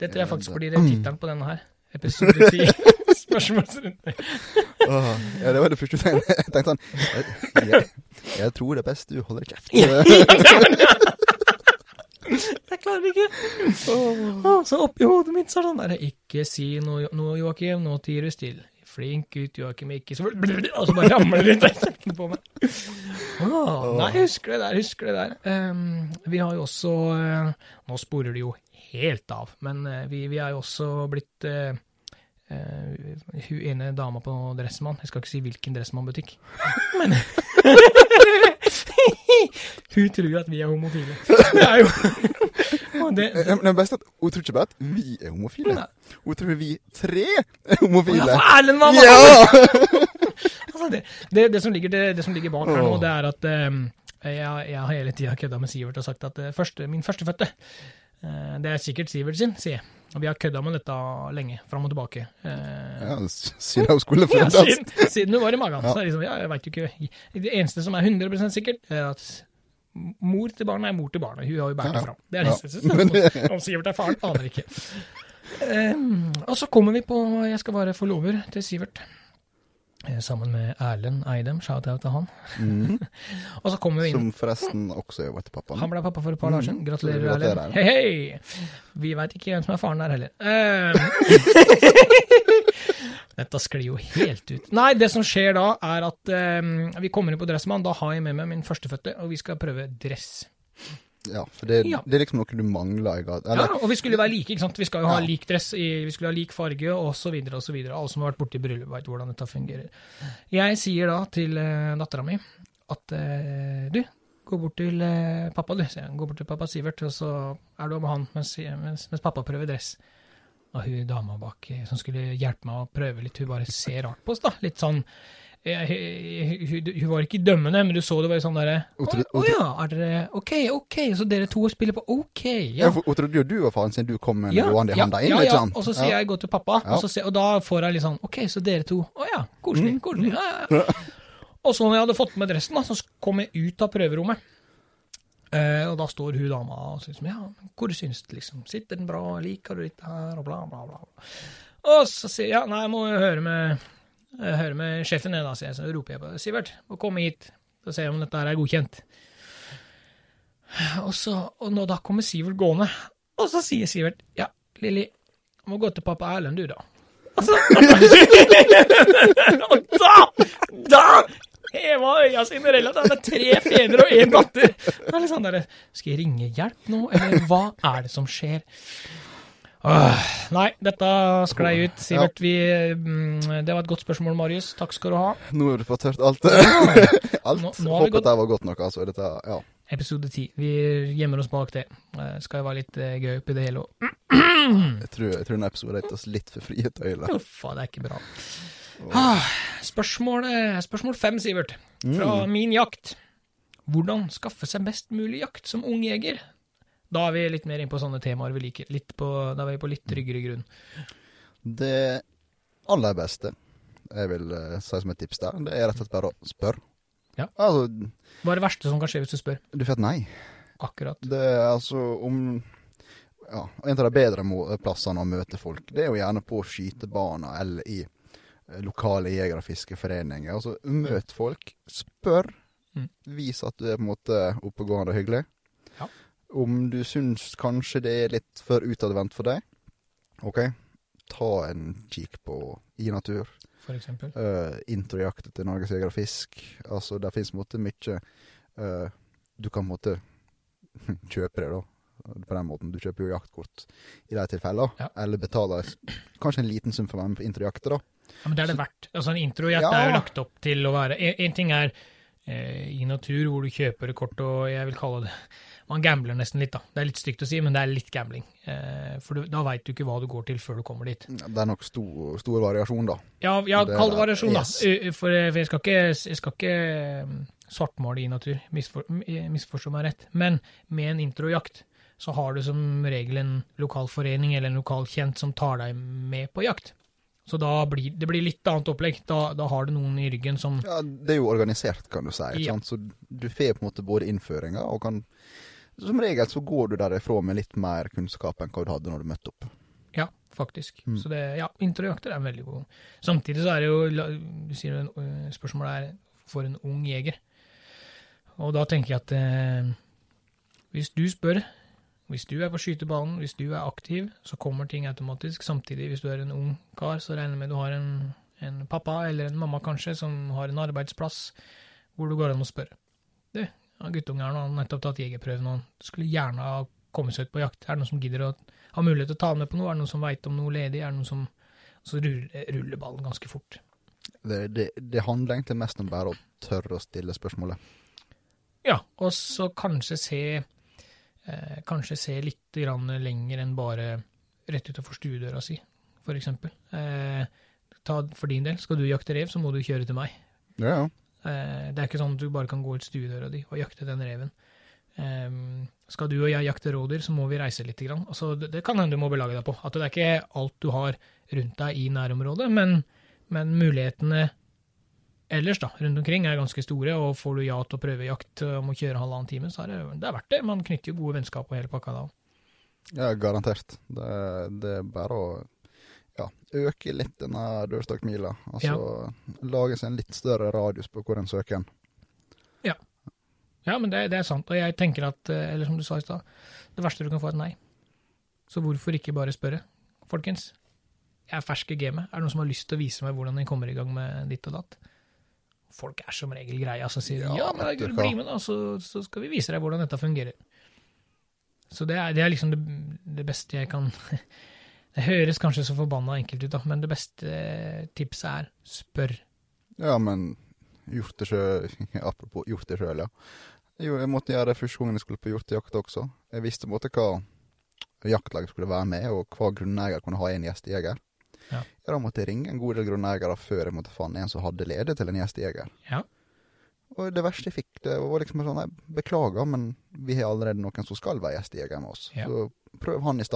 det tror jeg faktisk blir tittelen på denne her. Episode 10. Spørsmålsrunde. Åh, Ja, det var det første du tenkte. Jeg tenkte sånn jeg, jeg, jeg tror det er best du holder kjeft. Jeg klarer ikke. Oh, så oppi hodet mitt så er det sånn der Ikke si noe, noe Joakim, nå tier du stille. Flink gutt, Joakim, ikke så Og så bare ramler det rundt på meg. Oh, nei, husker det der, husker det der. Um, vi har jo også uh, Nå sporer det jo helt av, men eh, vi, vi er jo også blitt eh, eh, Hun ene dama på Dressmann, jeg skal ikke si hvilken Dressmann-butikk, men Hun tror at vi er homofile. Det er jo det, det, det beste er at hun tror ikke bare at vi er homofile. Nei. Hun tror vi tre er homofile. Ja, for Erlend mamma! Ja! altså det, det, som ligger, det, det som ligger bak her nå, det er at um, jeg, jeg har hele tida kødda med Sivert og sagt at uh, første, min førstefødte, eh, det er sikkert Sivert sin, sier jeg. Og vi har kødda med dette lenge, fram og tilbake. Eh, Ja, Siden hun skulle ja, siden, siden du var i magen. Ja. Så liksom, ja, jeg vet jo ikke. Det eneste som er 100% sikkert, er at mor til barnet er mor til barnet. Hun har jo båret det fram. Det er det eneste. Om Sivert er faren, aner ikke. Um, og så kommer vi på Jeg skal være forlover til Sivert. Eh, Sammen med Erlend Eidem, shout-out til han. Mm. Og så kommer vi inn Som forresten også er pappa. Han ble pappa for et par dager siden. Mhm. Gratulerer, gratulerer, Erlend. Hei, hei! Vi veit ikke hvem som er faren der heller. Eh, Dette sklir jo helt ut. Nei, det som skjer da, er at um, vi kommer inn på Dressmann. Da har jeg med meg min førstefødte, og vi skal prøve dress. Ja, for det, Ja. det er liksom noe du mangler. grad. Ja, og vi skulle være like, ikke sant. Vi skal jo ha Ja. lik dress, i, vi skulle ha lik farge, så videre. Alle som har vært borti bryllup, veit hvordan dette fungerer. Jeg sier da til uh, dattera mi at uh, du, gå bort til uh, pappa, du. sier. Gå bort til pappa Sivert, og så er du med han mens, mens, mens pappa prøver dress. Og hun dama bak eh, som skulle hjelpe meg å prøve litt, hun bare ser rart på oss, da. Litt sånn eh, hun, var ikke dømmende, men du så det var sånn derre Å oh, ja, er dere Ok, ok, så dere to spiller på Ok, ja. ja. Hun trodde jo du var faren sin, du kom med gående i handa inn, ja, ikke ja. sant? Og så sier jeg gå til pappa, og, så ser, og da får jeg litt sånn Ok, så dere to Å ja, koselig. Mm. koselig. Ja, ja. Og så når jeg hadde fått med dressen, da, så kom jeg ut av prøverommet. Eh, og da står hun dama og sier ja, hvor syns du liksom, sitter den bra, liker du dette her, og bla, bla, bla. Og så sier jeg, ja, nei, jeg må høre med, eh, hører med sjefen jeg da, sier jeg, så roper jeg på Sivert, må komme hit, så ser jeg om dette her er godkjent. Og så, og nå, da kommer Sivert gående, og så sier Sivert, ja, Lilly, må gå til pappa Erlend du da. Og så, og da, da heva øya sine relativt med tre fedre og én datter. Det er sånn der, skal jeg ringe hjelp nå, eller hva er det som skjer? Åh, nei, dette sklei ut, Sivert. Vi, mm, det var et godt spørsmål, Marius. Takk skal du ha. Nå har du fått hørt alt. alt. Nå- nå Håper gått- det var godt nok, altså. Dette, ja. Episode ti. Vi gjemmer oss bak det. Det skal jo være litt uh, gøy oppi det hele òg. Jeg tror, jeg tror denne episoden er gitt oss litt for frie tøyler. Uffa, det er ikke bra. Ah, spørsmål, eh, spørsmål fem, Sivert. Fra Mm. min jakt. Hvordan skaffe seg best mulig jakt som ung jeger? Da er vi litt mer inn på sånne temaer vi liker. På, da er vi på litt tryggere grunn. Det aller beste jeg vil eh, si som et tips der, det er rett og slett bare å spørre. Ja. Altså, Hva er det verste som kan skje hvis du spør? du får et nei. Akkurat. Det er altså om ja, En av de bedre plassene å møte folk, det er jo gjerne på skytebaner eller i eh, lokale jeger- og fiskeforeninger. Altså, møt folk, spør. Mm. Vis at du er på en måte oppegående og hyggelig. Om du syns kanskje det er litt for utadvendt for deg, OK, ta en kikk på i natur. For eksempel. Uh, Introjakt til Norges Jeger og Fisk. Altså, det måte mye uh, Du kan på en måte kjøpe det, da. På den måten. Du kjøper jo jaktkort i de tilfellene. Ja. Eller betaler kanskje en liten sum for med på introjakter, da. Ja, men det er det verdt. Altså, en introjakt Ja. er jo lagt opp til å være En, ting er eh, i natur, hvor du kjøper kort, og jeg vil kalle det Man gambler nesten litt, da. Det er litt stygt å si, men det er litt gambling. Eh, for du, da veit du ikke hva du går til før du kommer dit. Det er nok stor, stor variasjon, da. Ja, ja Det kall det variasjon, Yes. da. Eh, For, eh, for jeg skal ikke, jeg skal ikke eh, svartmale i natur, misfor, eh, misforstå meg rett. Men med en introjakt så har du som regel en lokal forening eller en lokal kjent som tar deg med på jakt. Så da blir det blir litt annet opplegg. Da, da har du noen i ryggen som Ja, Det er jo organisert, kan du si. Ja. Så du får på en måte både innføringa og kan Som regel så går du derifra med litt mer kunnskap enn hva du hadde når du møtte opp. Ja, faktisk. Mm. Så det, ja, introjakter er veldig gode. Samtidig så er det jo Du sier øh, spørsmålet er for en ung jeger. Og da tenker jeg at eh, hvis du spør, hvis du er på skytebanen, hvis du er aktiv, så kommer ting automatisk. Samtidig, hvis du er en ung kar, så regner jeg med du har en, en pappa eller en mamma kanskje som har en arbeidsplass hvor du går an å spørre. Du, guttungen her nå, han har nettopp tatt jegerprøven, og han skulle gjerne ha kommet seg ut på jakt. Er det noen som gidder å ha mulighet til å ta med på noe? Er det noen som veit om noe ledig? Er det noen som Så ruller, ruller ballen ganske fort. Det, det, det handler egentlig mest om bare å tørre å stille spørsmålet. Ja, og så kanskje se eh, Kanskje se litt grann lenger enn bare rett utafor stuedøra si, for eksempel. Eh, ta, for din del, skal du jakte rev, så må du kjøre til meg. Ja, ja. Eh, det er ikke sånn at du bare kan gå ut stuedøra di og jakte den reven. Eh, skal du og jeg jakte rådyr, så må vi reise litt. Grann. Altså, det, det kan hende du må belage deg på. At det er ikke alt du har rundt deg i nærområdet, men, men mulighetene ellers da, rundt omkring er ganske store, og får du ja til å prøve jakt om å kjøre halvannen time, så er det, det er verdt det. Man knytter jo gode vennskap og hele pakka da. Ja, garantert. Det, det er bare å ja, øke litt denne dørstokkmila. Altså lage seg en litt større radius på hvor en søker en. Ja, ja men det, det er sant, og jeg tenker at, eh, eller som du sa i stad, det verste du kan få er et nei. Så hvorfor ikke bare spørre? Folkens, jeg er fersk i gamet. Er det noen som har lyst til å vise meg hvordan jeg kommer i gang med ditt og datt? Folk er som regel greie, altså sier Ja, ja, men vet du Gud, bli med da, så, så skal vi vise deg hvordan dette fungerer. Så det er, det er liksom det, det beste jeg kan Det høres kanskje så forbanna enkelt ut, da, men det beste eh, tipset er spør. Ja, men gjort det sjøl Apropos gjort det sjøl, ja. Jo, jeg måtte gjøre det første gangen jeg skulle på hjortejakt også. Jeg visste på en måte hva jaktlaget skulle være med, og hva grunneier kunne ha en gjestejeger. Ja. Da måtte jeg ringe en god del grunneiere før jeg måtte finne en som hadde ledet til en gjestejeger. Ja. Og det verste jeg fikk, det var liksom sånn Nei, beklager, men vi har allerede noen som skal være gjestejeger med oss. Ja. Så prøv han i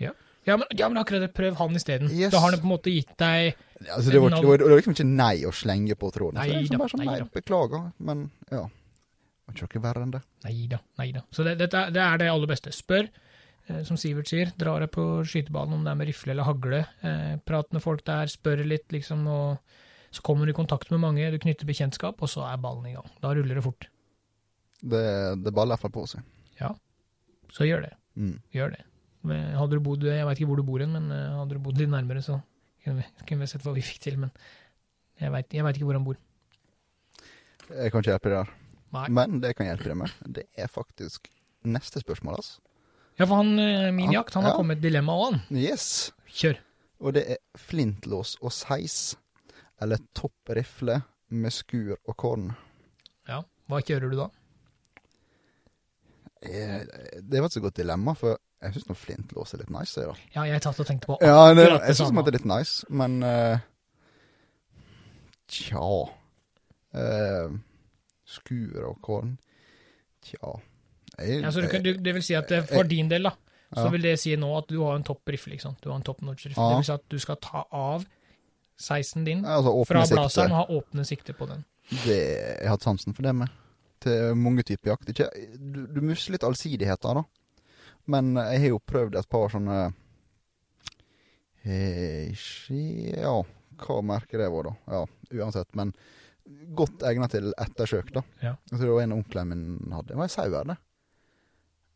Ja. Ja, men, ja, men akkurat det, prøv han isteden. Yes. Da har han på en måte gitt deg Altså, det, var, det, var, det var liksom ikke nei å slenge på tråden. Nei liksom da, sånn, nei nei, beklager, men ja. Det var ikke noe verre enn det. Nei da, nei da. Så det, det er det aller beste. Spør, som Sivert sier, drar deg på skytebanen om det er med rifle eller hagle. Eh, prat med folk der, spør litt, liksom, og så kommer du i kontakt med mange, du knytter bekjentskap, og så er ballen i gang. Da ruller det fort. Det, det baller i hvert fall på seg. Så gjør det. Mm. Gjør det. Men Hadde du bodd, jeg veit ikke hvor du bor hen, men eh, hadde du bodd litt nærmere, så kunne vi, kunne vi sett hva vi fikk til, men jeg veit ikke hvor han bor. Jeg kan ikke hjelpe deg der. Nei. Men det jeg kan hjelpe deg med, det er faktisk neste spørsmål, altså. Ja, for han, eh, min jakt, han har ja. kommet med et dilemma òg, han. Yes. Kjør. Og det er flintlås og seis, eller topprifle med skur og korn. Ja, hva kjører du da? Eh, Det var et så godt dilemma, for jeg syns flintlås er litt nice. Jeg, da. Ja, jeg tatt og tenkte på Ja, det, jeg syns det er litt nice, men uh, Tja Uh, Skur og korn Tja Ja, så du, du, det vil si at eh, for din del, da, så Ja. vil det si nå at du har en topp rifle, ikke sant? Du har en topp notch rifle. Ja. Det vil si at du skal ta av 16 din altså, fra blazeren og ha åpne sikte på den. Det, jeg har hatt sansen for det med. Til mange typer jakt. Ikke, du, du mister litt allsidigheter, da. Men jeg har jo prøvd et par sånne eh, Ja, hva merker det var, da? Ja, uansett. Men godt egnet til ettersøk, da. Ja. Jeg tror det var en av min hadde. Det var en sau her, det.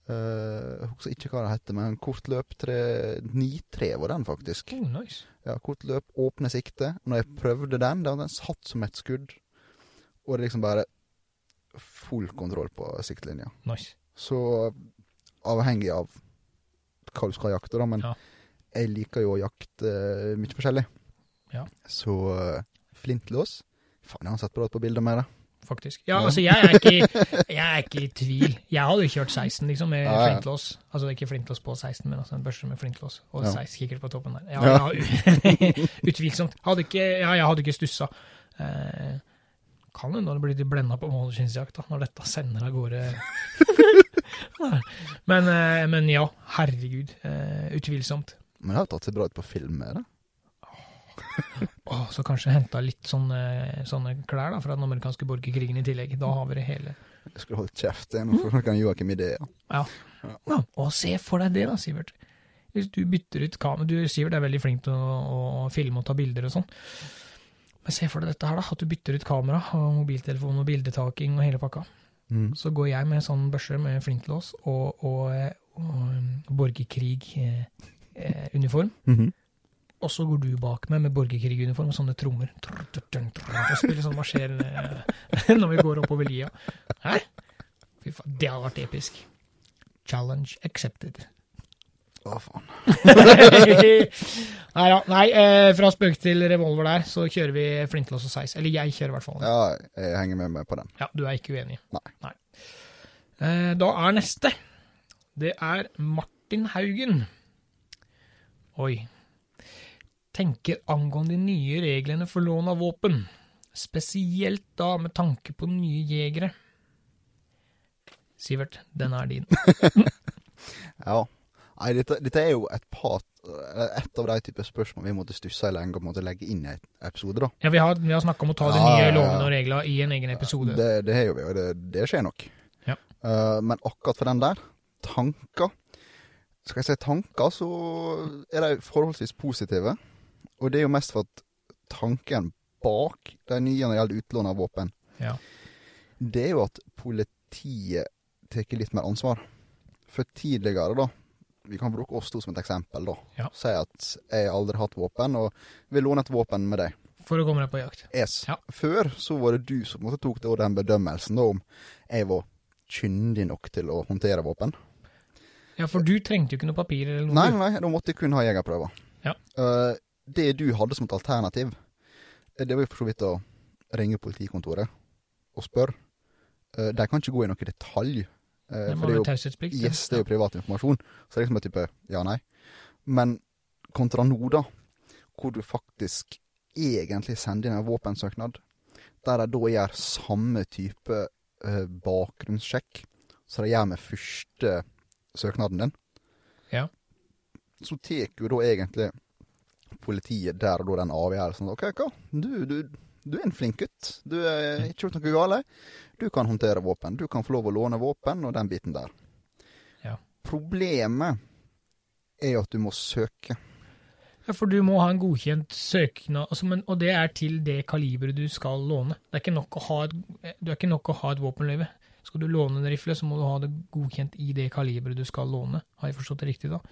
Eh, jeg husker ikke hva det heter, men kortløp 9-3 var den faktisk. Oh, nice. Ja, Kortløp, åpne sikte. Når jeg prøvde den, da hadde den satt som et skudd. Og det er liksom bare full kontroll på siktlinja. nice. Så avhengig av hva du skal jakte, da. Men Ja. jeg liker jo å jakte eh, mye forskjellig. Ja. Så uh, flintlås Faen, jeg har sett bra ut på bilder med det. Faktisk. Ja, altså, jeg er, ikke, jeg er ikke i tvil. Jeg hadde jo kjørt 16, liksom, med Ja, ja. flintlås. Altså ikke flintlås på 16, men altså en børse med flintlås. Og Ja. 16 kikkert på toppen der. Ja, Ja. utvilsomt. Hadde ikke, jeg hadde ikke stussa. Eh, kan hende det blir litt blenda på målskinnsjakt, når dette sender av gårde men, eh, men ja, herregud. Eh, utvilsomt. Men det har tatt seg bra ut på film med det. Så kanskje henta litt sånne, sånne klær da, fra den amerikanske borgerkrigen i tillegg. Da har vi det hele. Jeg skulle holdt kjeft, jeg, nå får kan Joakim ideer. Ja, og se for deg det da, Sivert. Hvis du bytter ut kamera Du, Sivert er veldig flink til å, å filme og ta bilder og sånn. Men se for deg dette her, da. At du bytter ut kamera og mobiltelefon og bildetaking og hele pakka. Mm. Så går jeg med sånn børse med flintlås og, og, og, og borgerkrig-uniform. Mhm. Og så går du bak meg med borgerkrig-uniform og sånne trommer. Og spiller sånn marsjerende når vi går oppover lia. Hæ? Fy faen, det hadde vært episk. Challenge accepted. Å, faen. nei da. Nei, eh, fra spøk til revolver der, så kjører vi flintlås og seis. Eller jeg kjører i hvert fall. Ja. Ja, jeg henger med meg på den. Ja, du er ikke uenig? Nei. nei. da er neste. Det er Martin Haugen. Oi. Tenker angående de nye reglene for lån av våpen. Spesielt da med tanke på nye jegere. Sivert, den er din. Ja. Nei, dette, dette er jo et par Et av de typer spørsmål vi måtte stusse i lenge og måtte legge inn i en episode, da. Ja, Vi har, vi har snakka om å ta de Ja, nye lovene og reglene i en egen episode. Det, det har jo vi, og det, det skjer nok. Ja. Uh, men akkurat for den der, tanker Skal jeg si tanker, så er de forholdsvis positive. Og det er jo mest for at tanken bak de nye når det gjelder utlån av våpen, Ja. det er jo at politiet tar litt mer ansvar. For tidligere, da Vi kan bruke oss to som et eksempel, da. Ja. Si at jeg aldri har hatt våpen, og vil låne et våpen med deg. For å komme deg på jakt. Yes. Ja. Før så var det du som måtte tok det, og den bedømmelsen da, om jeg var kyndig nok til å håndtere våpen. Ja, for du trengte jo ikke noe papir eller noe. Nei, nei, da måtte jeg kun ha jegerprøver. Ja. Eh, det du hadde som et alternativ, eh, det var jo for så vidt å ringe politikontoret og spørre. Eh, de kan ikke gå i noe detalj. eh, Det må det være taushetsplikt. yes, det er jo privat informasjon, så det er liksom en type ja-nei. Men kontra nå, da, hvor du faktisk egentlig sender inn en våpensøknad, der de da gjør samme type bakgrunnssjekk som de gjør med første søknaden din, Ja. så tar jo da egentlig politiet der og da den avgjørelsen. OK, hva? Du, du, du er en flink gutt. Du er ikke gjort noe galt. Du kan håndtere våpen. Du kan få lov å låne våpen, og den biten der. Ja. Problemet er jo at du må søke. Ja, for du må ha en godkjent søknad, altså, men, og det er til det kaliberet du skal låne. Det er ikke nok å ha et, ikke nok å ha et våpenløyve. Skal du låne en rifle, så må du ha det godkjent i det kaliberet du skal låne. Har jeg forstått det riktig da?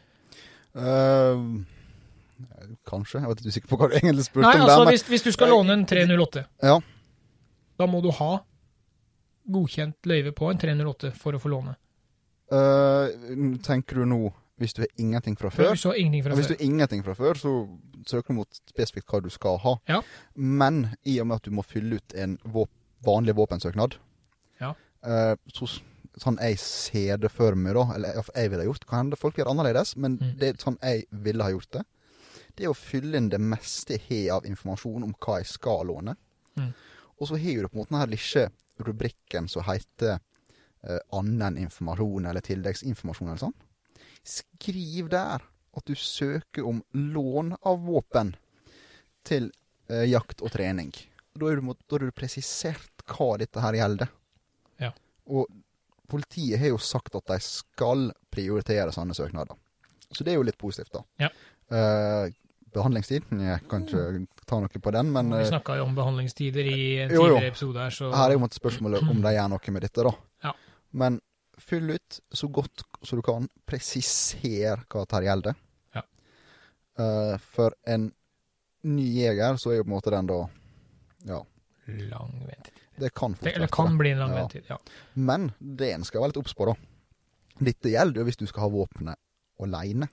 Eh, kanskje. Jeg var litt usikker på hva du egentlig spurte Nei, om. altså der, hvis, hvis du skal låne en 308, Ja. da må du ha godkjent løyve på en 308 for å få låne. Uh, tenker du nå hvis du har ingenting fra før? Du så ingenting fra hvis du har ingenting fra før, så søker du mot spesifikt hva du skal ha. Ja. Men i og med at du må fylle ut en våp vanlig våpensøknad, Ja. uh, så sånn jeg ser det for meg, da, eller jeg ville ha gjort, kan hende folk gjør annerledes, men Mm. det er sånn jeg ville ha gjort det, det er å fylle inn det meste jeg har av informasjon om hva jeg skal låne. Mm. Og så har du på en måte denne lille rubrikken som heter eh, annen informasjon eller tilleggsinformasjon eller sånn. Skriv der at du søker om lån av våpen til eh, jakt og trening. Da er, du, da er du presisert hva dette her gjelder. Ja. Og politiet har jo sagt at de skal prioritere sånne søknader. Så det er jo litt positivt, da. Ja. Eh, behandlingstid? Jeg kan ikke ta noe på den, men Vi eh, snakka jo om behandlingstider i en tidligere episode her, så her er jo på en spørsmålet om de gjør noe med dette, da. Ja. Men fyll ut så godt som du kan. Presiser hva dette gjelder. Ja. Uh, for en ny jeger så er jo på en måte den da Ja, Lang ventetid. det kan fortsette. Det, eller kan bli en lang Ja. ventetid, ja. Men det en skal være litt obs på, da. Dette gjelder jo hvis du skal ha våpenet aleine.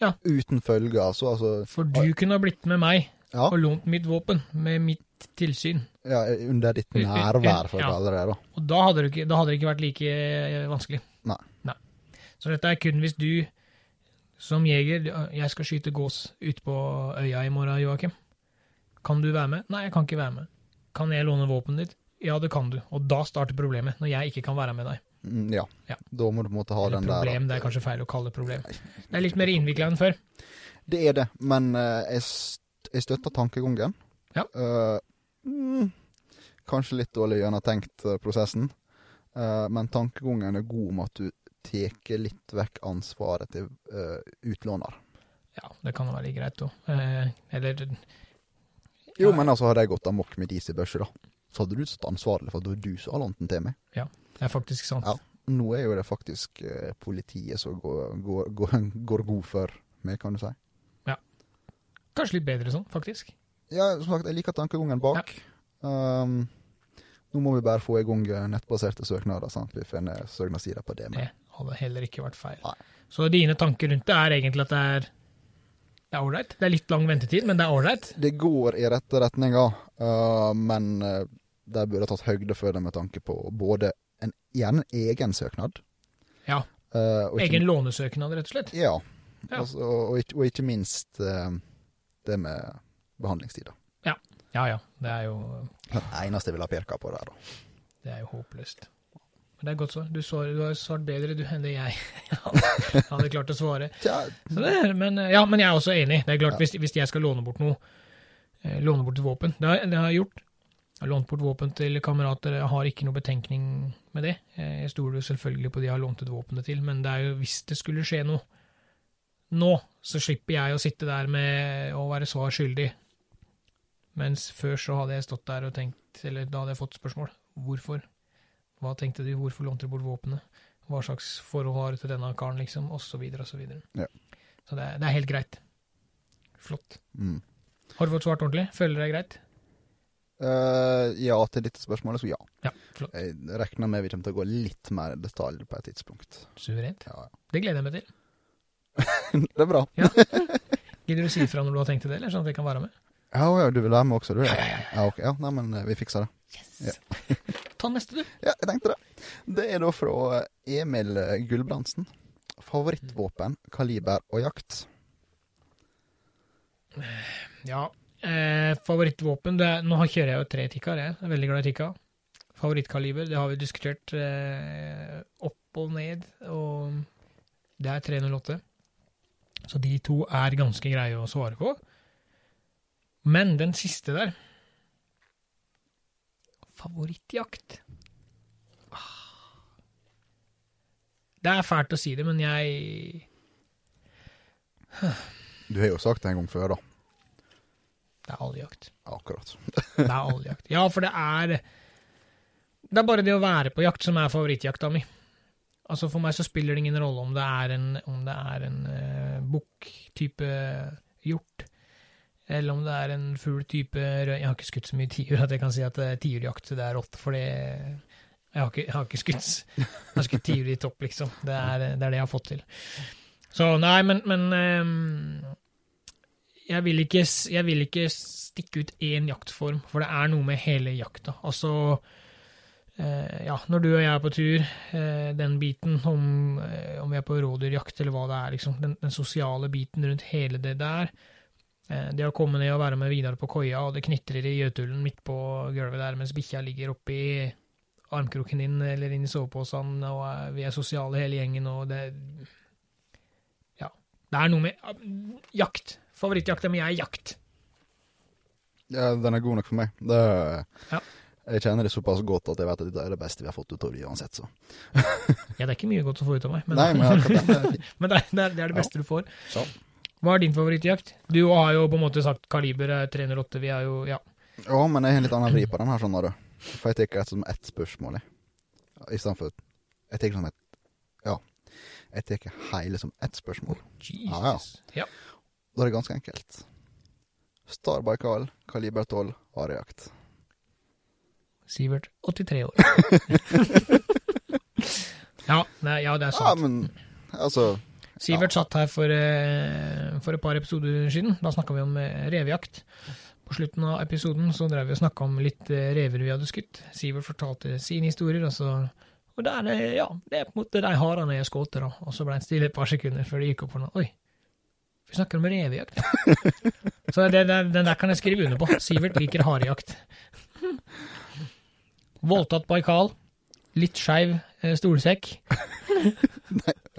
Ja. Uten følge, altså. altså For du kunne ha blitt med meg ja, og lånt mitt våpen med mitt tilsyn. ja, under ditt U- u- nærvær, for å ja. kalle det det. da. Og da hadde det ikke, da hadde det ikke vært like vanskelig. vanskelig. Nei. Så dette er kun hvis du som jeger Jeg skal skyte gås ute på øya i morgen, Joakim. Kan du være med? Nei, jeg kan ikke være med. Kan jeg låne våpenet ditt? Ja, det kan du. Og da starter problemet, når jeg ikke kan være med deg. Mm, ja. Ja. Da må du på en måte ha Eller den der. problem, det er kanskje feil å kalle det problem. Det er litt mer innvikla enn før. Det er det, men uh, jeg, jeg støtter tankegangen. Ja. Uh, mm, kanskje litt dårlig gjennomtenkt eh, prosessen, uh, men tankegangen er god om at du tar litt vekk ansvaret til utlåner. Ja, det kan være litt greit òg. Eller Jo, men altså hadde jeg gått amok med dis i børse, da, så hadde du stått ansvarlig for at det var du som har lånt den til meg. Det er faktisk sant. Ja. Nå er jo det faktisk eh, politiet som går, går, går, går god for meg, kan du si. Ja. Kanskje litt bedre sånn, faktisk. Ja, som sagt, jeg liker tankegangen bak. Um, nå må vi bare få i gang eh, nettbaserte søknader, at vi finner søknadssider på det. Det hadde heller ikke vært feil. Nei. Så dine tanker rundt det er egentlig at det er det er ålreit. Det er litt lang ventetid, men det er ålreit. det går i rette retninger, uh, men de burde tatt høyde for det med tanke på både en, gjerne en egen søknad. Ja. uh, ikke- Egen lånesøknad, rett og slett. Ja. Ja. Altså, og, og, og ikke minst uh, det med behandlingstider. Ja ja, det er jo, Det eneste jeg vil ha peka på der, da. det er jo håpløst. Men det er godt så. Du, så, du har svart bedre du enn det jeg hadde, klart å svare. Så det men, ja, men jeg er også enig. Det er klart, Ja. hvis, hvis jeg skal låne bort noe, eh, låne bort et våpen Det har, det har jeg gjort. Jeg har lånt bort våpen til kamerater. Jeg har ikke noe betenkning med det. Jeg stoler jo selvfølgelig på de jeg har lånt ut våpenet til, men det er jo hvis det skulle skje noe nå, så slipper jeg å sitte der med å være svar skyldig. Mens før så hadde jeg stått der og tenkt, eller da hadde jeg fått spørsmål. Hvorfor? Hva tenkte du? Hvorfor lånte du bort våpenet? Hva slags forhold har du til denne karen, liksom? Og så videre og så videre. Ja. Så det er, det er helt greit. Flott. mm. Har du fått svart ordentlig? Føler du deg greit? Eh, ja til dette spørsmålet, så ja. Ja, flott. Jeg regner med vi kommer til å gå litt mer i detalj på et tidspunkt. Suverent. Ja, Det gleder jeg meg til. Det er bra. Gidder du si ifra når du har tenkt til det, eller sånn at jeg kan være med? Ja, ja, du vil være med også, du? Ja, ja, ok. ja nei, men eh, vi fikser det. Yes! Ta neste, du. Ja, jeg tenkte det. Det er da fra Emil Gulbrandsen. Favorittvåpen, kaliber og jakt. Ja. Eh, favorittvåpen er, Nå kjører jeg jo tre Tikkaer, jeg. Jeg er veldig glad i Tikka. Favorittkaliber, det har vi diskutert eh, opp og ned, og det er 308. Så de to er ganske greie å svare på. Men den siste der Favorittjakt. Det er fælt å si det, men jeg Du har jo sagt det en gang før, da. Det er alljakt. Akkurat. Det er alljakt. Ja, for det er Det er bare det å være på jakt som er favorittjakta mi. Altså For meg så spiller det ingen rolle om det er en, om det er en uh, bukk-type hjort, eller om det er en fugl type rød Jeg har ikke skutt så mye tiur at jeg kan si at er tiurjakt det er rått, for det jeg har, ikke, jeg har ikke skutt Jeg har skutt tiur i topp, liksom. Det er, det er det jeg har fått til. Så nei, men, men ehm, jeg vil, ikke, jeg vil ikke stikke ut én jaktform, for det er noe med hele jakta. Altså eh, Ja, når du og jeg er på tur, eh, den biten om, eh, om vi er på rådyrjakt eller hva det er, liksom, den, den sosiale biten rundt hele det der Det å komme ned og være med Vidar på koia, og det knitrer i gjøtullen midt på gulvet der mens bikkja ligger oppi armkroken din eller inn i soveposen, og vi er sosiale hele gjengen, og det Ja. Det er noe med jakt. Favorittjakta mi er jakt. Ja, den er god nok for meg. Det, Ja. Jeg kjenner det såpass godt at jeg vet at det er det beste vi har fått ut av det uansett, så. Ja, det er ikke mye godt å få ut av meg, men, Nei, men det, er men det, er, det, er, det beste ja. du får. Så. Hva er din favorittjakt? Du har jo på en måte sagt kaliber er 308, vi er jo Ja. Ja, men jeg har en litt annen vri på den her, skjønner du. For jeg tar det som ett spørsmål, jeg. I stedet for Jeg tar som et Ja. Jeg tar hele som ett spørsmål. Jesus. Ja, Ja. Da er det ganske enkelt. Star Baikal, kaliber 12, harejakt. Sivert, 83 år. ja, nei, ja, det er Ja, sant. men altså Sivert satt her for, eh, for et par episoder siden. Da snakka vi om eh, revejakt. På slutten av episoden så drev vi og snakka om litt eh, rever vi hadde skutt. Sivert fortalte sine historier, og så Og der, er- ja, det er på en måte de harene jeg skjøt, da. Og så ble det stille et par sekunder før det gikk opp for noe. Oi, vi snakker om revejakt, så det, det, den der kan jeg skrive under på. Sivert liker harejakt. Voldtatt Baikal. Litt skeiv eh, stolsekk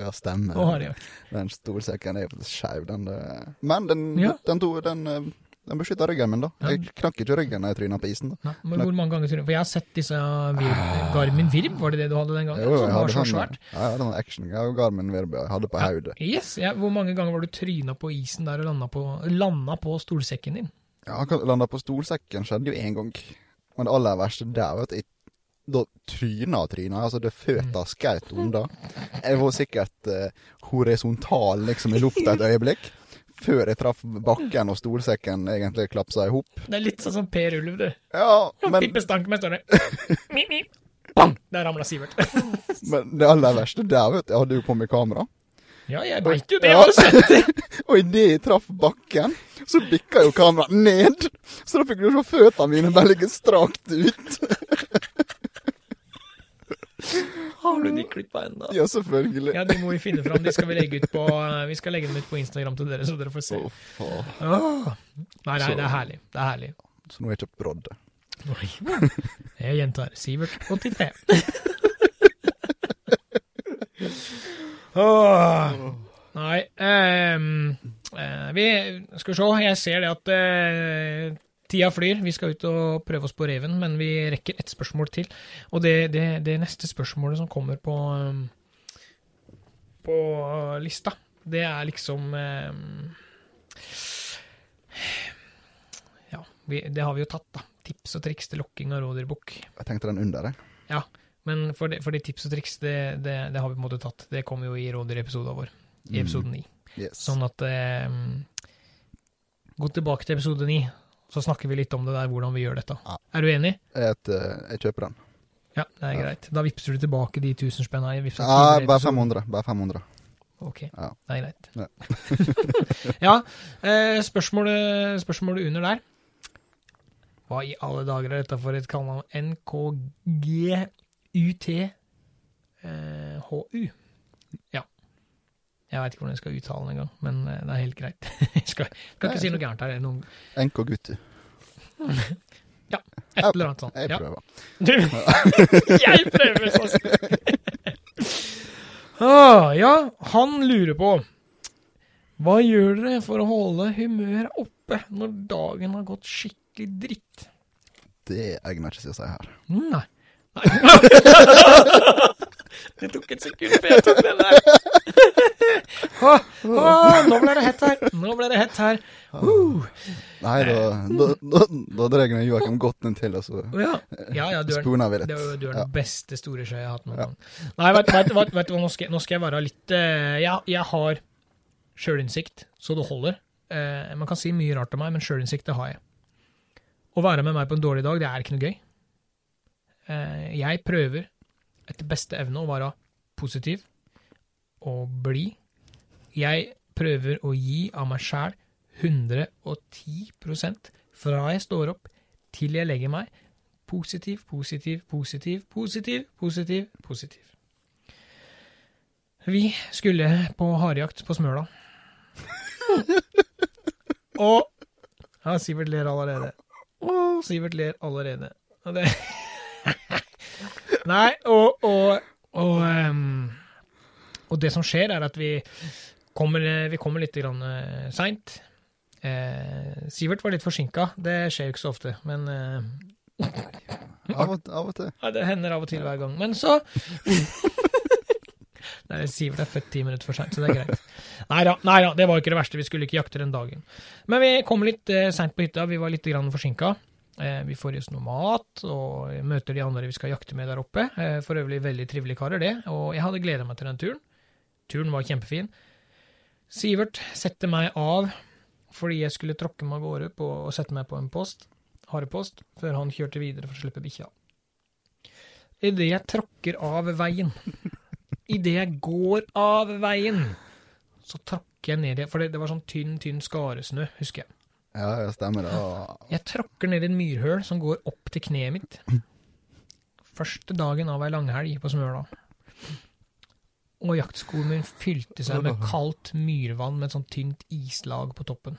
Ja, stemmer. og harejakt. Den stolsekken er skeiv, den der. Men den, Ja. den, to, den, eh, den beskytta ryggen min, da. Ja. Jeg knakk ikke ryggen da jeg tryna på isen. da. Nei, men hvor mange ganger For jeg har sett disse virb, Garmin Virb, var det det du hadde den gangen? Jo, som var så svært. ja, jeg hadde sånn action. Jeg Garmin Virb jeg hadde på Ja. hodet. Yes, ja, Hvor mange ganger var du tryna på isen der og landa på, landa på stolsekken din? Ja, landa på stolsekken skjedde jo én gang. Men det aller verste der, vet du Da tryna og tryna. Altså, det føtta skaut unna. Jeg var sikkert eh, horisontal liksom i lufta et øyeblikk. Før jeg traff bakken og stolsekken egentlig klapsa i hop. Det er litt sånn som Per Ulv, du. Ja, men, Pippe stank med større. det. Mip, mip. Bang! Der ramla Sivert. men det aller verste der, vet du Jeg hadde jo på meg kamera. Ja, jeg veit jo det, Ja. jeg har sett det. Og idet jeg traff bakken, så bikka jo kameraet ned. Så da fikk du se føttene mine bare ligge strakt ut. Har du de klippa ennå? Ja, selvfølgelig. Ja, de må vi finne fram. De skal vi legge ut på Vi skal legge dem ut på Instagram til dere, så dere får se. Å, faen. Nei, nei, det er herlig. Det er herlig. Så nå har jeg kjøpt brodde. Oi. Jeg gjentar. Sivert 83. oh. Nei um, uh, Vi skal se. Jeg ser det at eh, tida flyr. Vi skal ut og prøve oss på reven, men vi rekker ett spørsmål til. Og det, det, det neste spørsmålet som kommer på ehm, på lista, det er liksom ehm, Ja, vi, det har vi jo tatt, da. Tips og triks til lokking av rådyrbukk. Jeg tenkte den under deg. Men for det, for de tips og triks, det, det, det har vi på en måte tatt. Det kommer jo i rådyrepisoden vår, i episode 9. Yes. Sånn at eh, Gå tilbake til episode 9, så snakker vi litt om det der, hvordan vi gjør dette. Ja. Er du enig? Et, eh, jeg kjøper den. Ja, det er Ja. greit. Da vippser du tilbake de 1000 spenna. Ja, bare 500. Bare 500. Ok, Ja. det er greit. Ja. ja, eh, spørsmålet, spørsmålet under der. Hva i alle dager er dette for et kallenavn? NKGUTHU. Ja. Jeg veit ikke hvordan jeg skal uttale den engang, men eh, det er helt greit. jeg skal, skal ikke si noe gærent her. Noen... Noe, NK Gutti. et eller annet sånt. Jeg Ja. prøver. Du, jeg prøver sånn. ah, ja, han lurer på Hva gjør dere for å holde humøret oppe når dagen har gått skikkelig dritt? Det egner ikke seg å si her. Nei. Nei. Det tok et sekund før jeg tok den der. ah, ah, nå ble det hett her. Nå ble det hett her. Uh. Nei, da, da, da, da drar jeg Joakim godt inn til, og så Ja, ja, ja du er sponer vi litt. Det du er den beste store sjøen jeg har hatt noen Ja. gang. Nei, vet, vet, vet, vet du hva, nå skal, nå skal jeg være litt eh, Jeg, jeg har sjølinnsikt, så det holder. Eh, man kan si mye rart om meg, men sjølinnsikt, det har jeg. Å være med meg på en dårlig dag, det er ikke noe gøy. Eh, jeg prøver etter beste evne å være positiv og blid. Jeg prøver å gi av meg sjæl 110% fra jeg står opp til jeg legger meg. Positiv, positiv, positiv, positiv, positiv, positiv. Vi skulle på harejakt på Smøla. Og Ja, Sivert ler allerede. Å, Sivert ler allerede. Og det Nei, og og, og, um, og det som skjer, er at vi kommer, vi kommer litt uh, seint. Eh, Sivert var litt forsinka. Det skjer jo ikke så ofte, men eh, Av og, av og til. ja, det hender av og til hver gang. Men så Nei, Sivert er født ti minutter for seint, så det er greit. Nei da, det var ikke det verste. Vi skulle ikke jakte den dagen. Men vi kom litt eh, seint på hytta. Vi var litt forsinka. Eh, vi får i oss noe mat, og møter de andre vi skal jakte med der oppe. Eh, for øvrig veldig trivelige karer, det. Og jeg hadde gleda meg til den turen. Turen var kjempefin. Sivert setter meg av fordi jeg skulle tråkke meg av gårde på og sette meg på en post, harepost, før han kjørte videre for å slippe bikkja. Idet jeg tråkker av veien, idet jeg går av veien, så tråkker jeg ned i For det, det var sånn tynn, tynn skaresnø, husker jeg. Ja, det stemmer det. Jeg tråkker ned i en myrhøl som går opp til kneet mitt. Første dagen av ei langhelg på Smøla. Og jaktskoen min fylte seg med kaldt myrvann med et sånt tynt islag på toppen.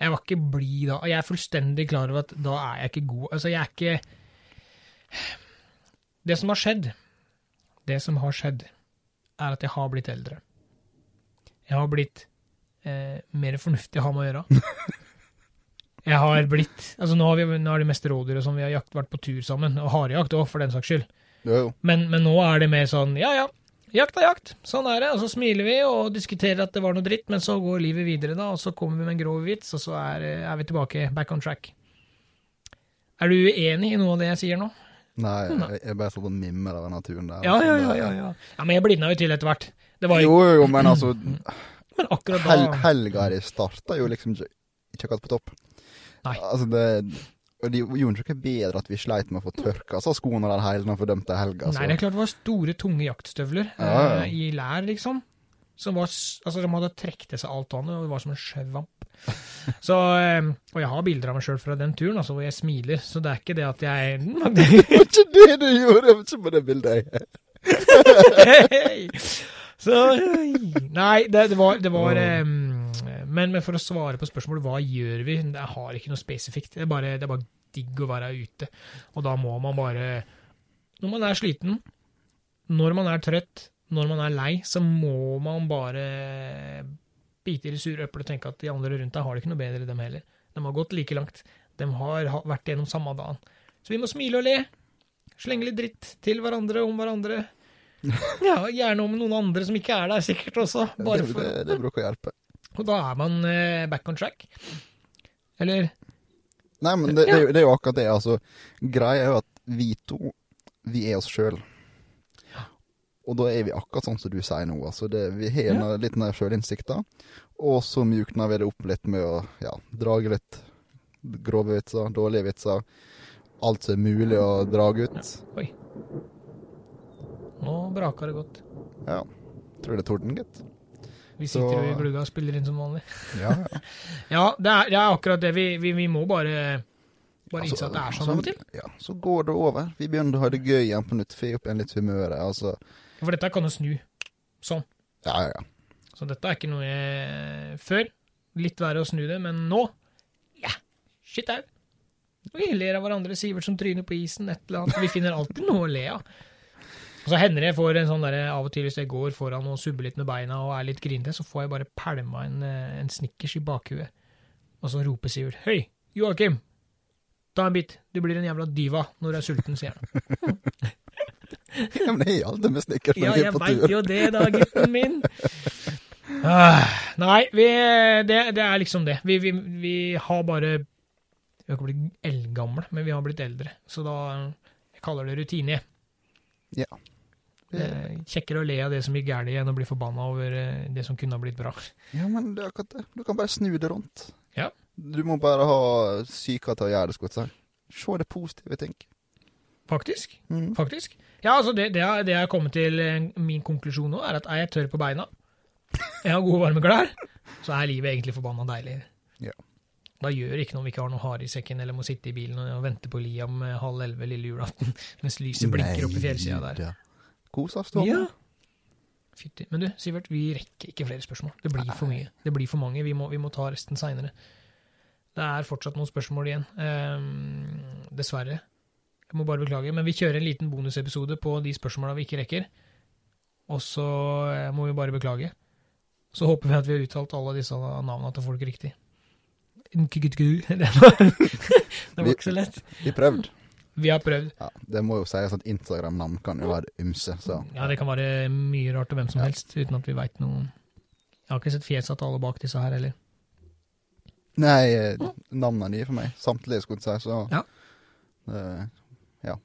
Jeg var ikke blid da, og jeg er fullstendig klar over at da er jeg ikke god. Altså, jeg er ikke Det som har skjedd, det som har skjedd, er at jeg har blitt eldre. Jeg har blitt eh, mer fornuftig å ha med å gjøre. Jeg har blitt Altså, nå har, vi, nå har de meste rådyra og sånn, vi har jakt, vært på tur sammen, og harejakt òg, for den saks skyld. Men, men nå er det mer sånn, ja ja, jakt er jakt, sånn er det, og så smiler vi og diskuterer at det var noe dritt, men så går livet videre, da, og så kommer vi med en grov vits, og så er, er vi tilbake, back on track. Er du uenig i noe av det jeg sier nå? Nei, jeg jeg bare sånn mimmer av naturen der. Ja, ja, ja, ja. Ja, ja men jeg blindna jo til etter hvert. Det var jo Jo, jo, men altså Men akkurat hel, da Helga di starta jo liksom ikke, ikke akkurat på topp. Nei. Altså, det Og det gjorde ikke bedre at vi sleit med å få tørka så skoene der hele vi fordømte helga. Så. Nei, det er klart det var store, tunge jaktstøvler Ja, ja. eh, i lær, liksom. Som var, altså, de hadde trukket til seg alt vannet, og det var som en sjøvamp. Så, eh, og jeg har bilder av meg sjøl fra den turen, altså, hvor jeg smiler, så det er ikke det at jeg Det var ikke det du gjorde! Det var ikke på det bildet. jeg-! Så Nei, det, det var, det var um, men, men for å svare på spørsmålet hva gjør vi, jeg har ikke noe spesifikt. Det er bare, det er bare digg å være ute. Og da må man bare Når man er sliten, når man er trøtt, når man er lei, så må man bare bite i det sure eplet og tenke at de andre rundt deg har det ikke noe bedre, dem heller. De har gått like langt. De har vært gjennom samme dagen. Så vi må smile og le. Slenge litt dritt til hverandre om hverandre. Ja, gjerne om noen andre som ikke er der, sikkert også. Bare det, det, det bruker å hjelpe. og da er man eh, back on track. Eller Nei, men det, det, det er jo akkurat det. altså. Greia er jo at vi to, vi er oss sjøl. Og da er vi akkurat sånn som du sier nå. altså. Det, vi har Ja. litt nær sjølinnsikta, og så mjukner vi det opp litt med å ja, drage litt grove vitser, dårlige vitser. Alt som er mulig å dra ut. Oi. Nå braker det godt. Ja. Tror det er torden, gitt. Vi sitter jo i glugga og spiller inn som vanlig. Ja, ja. Ja, det er, det er akkurat det. Vi, vi, vi må bare, bare innse at det er sånn av og til. Ja, så går det over. Vi begynner å ha det gøy igjen på nytt. Får opp igjen litt humøret. altså. For dette kan jo snu. Sånn. Ja, ja, ja. Så dette er ikke noe jeg Før. Litt verre å snu det, men nå Ja, shit au. Vi ler av hverandre. Sivert som tryner på isen, et eller annet. Vi finner alltid noe å le av. Og så hender det jeg får en sånn derre Av og til hvis jeg går foran og subber litt med beina og er litt grinete, så får jeg bare pælma en, eh, en snickers i bakhuet. Og så roper Sivert Hei, Joakim! Ta en bit. Du blir en jævla diva når du er sulten, sier han. ja men det er alltid med snickers når Ja, vi er jeg på veit jo det da, gutten min. Ah, nei, vi, det, det er liksom det. Vi, vi, vi har bare Vi har ikke blitt eldgamle, men vi har blitt eldre. Så da Jeg kaller det rutine. Jeg. Det er Kjekkere å le av det som gikk galt, enn å bli forbanna over eh, det som kunne ha blitt bra. Ja, men det er akkurat det. Du kan bare snu det rundt. Ja. Du må bare ha psyka til å gjøre det, skulle jeg si. Se det positive tenk. Faktisk. Mm. Faktisk. Ja, altså det, det, jeg- det jeg har kommet til eh, min konklusjon nå, er at er jeg tørr på beina, jeg har gode varme klær, så er livet egentlig forbanna deilig. Da gjør det ikke noe om vi ikke har noe hare i sekken, eller må sitte i bilen og, vente på Liam eh, halv elleve lille julaften, mens lyset blinker opp i fjellsida der. Kos oss, da. Ja. Fytti. Men du, Sivert, vi rekker ikke flere spørsmål. Det blir for mye. Det blir for mange. Vi må, vi må ta resten seinere. Det er fortsatt noen spørsmål igjen. Um, dessverre. Jeg må bare beklage. Men vi kjører en liten bonusepisode på de spørsmåla vi ikke rekker. Og så eh, må vi bare beklage. Så håper vi at vi har uttalt alle disse navnene til folk riktig. Det var, det var ikke så lett. Vi prøvde. Vi har prøvd. Ja, det må jo sies at Instagram-navn kan jo være ymse, så Ja, det kan være mye rart til hvem som helst, uten at vi veit noe Jeg har ikke sett fjeset til alle bak disse her heller. Nei, navnene er nye for meg. Samtlige, skulle jeg si, så Ja. Uh, ja.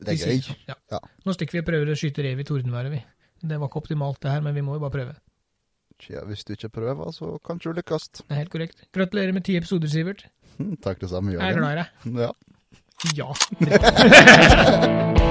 Det er gøy. Ja. Ja. Nå stikker vi og prøver å skyte rev i tordenværet, vi. Det var ikke optimalt det her, men vi må jo bare prøve. Tja, hvis du ikke prøver, så kan du lykkes. Det er helt korrekt. Gratulerer med ti episoder, Sivert. Takk det samme, Jeg er du glad i deg. Ja. Ja.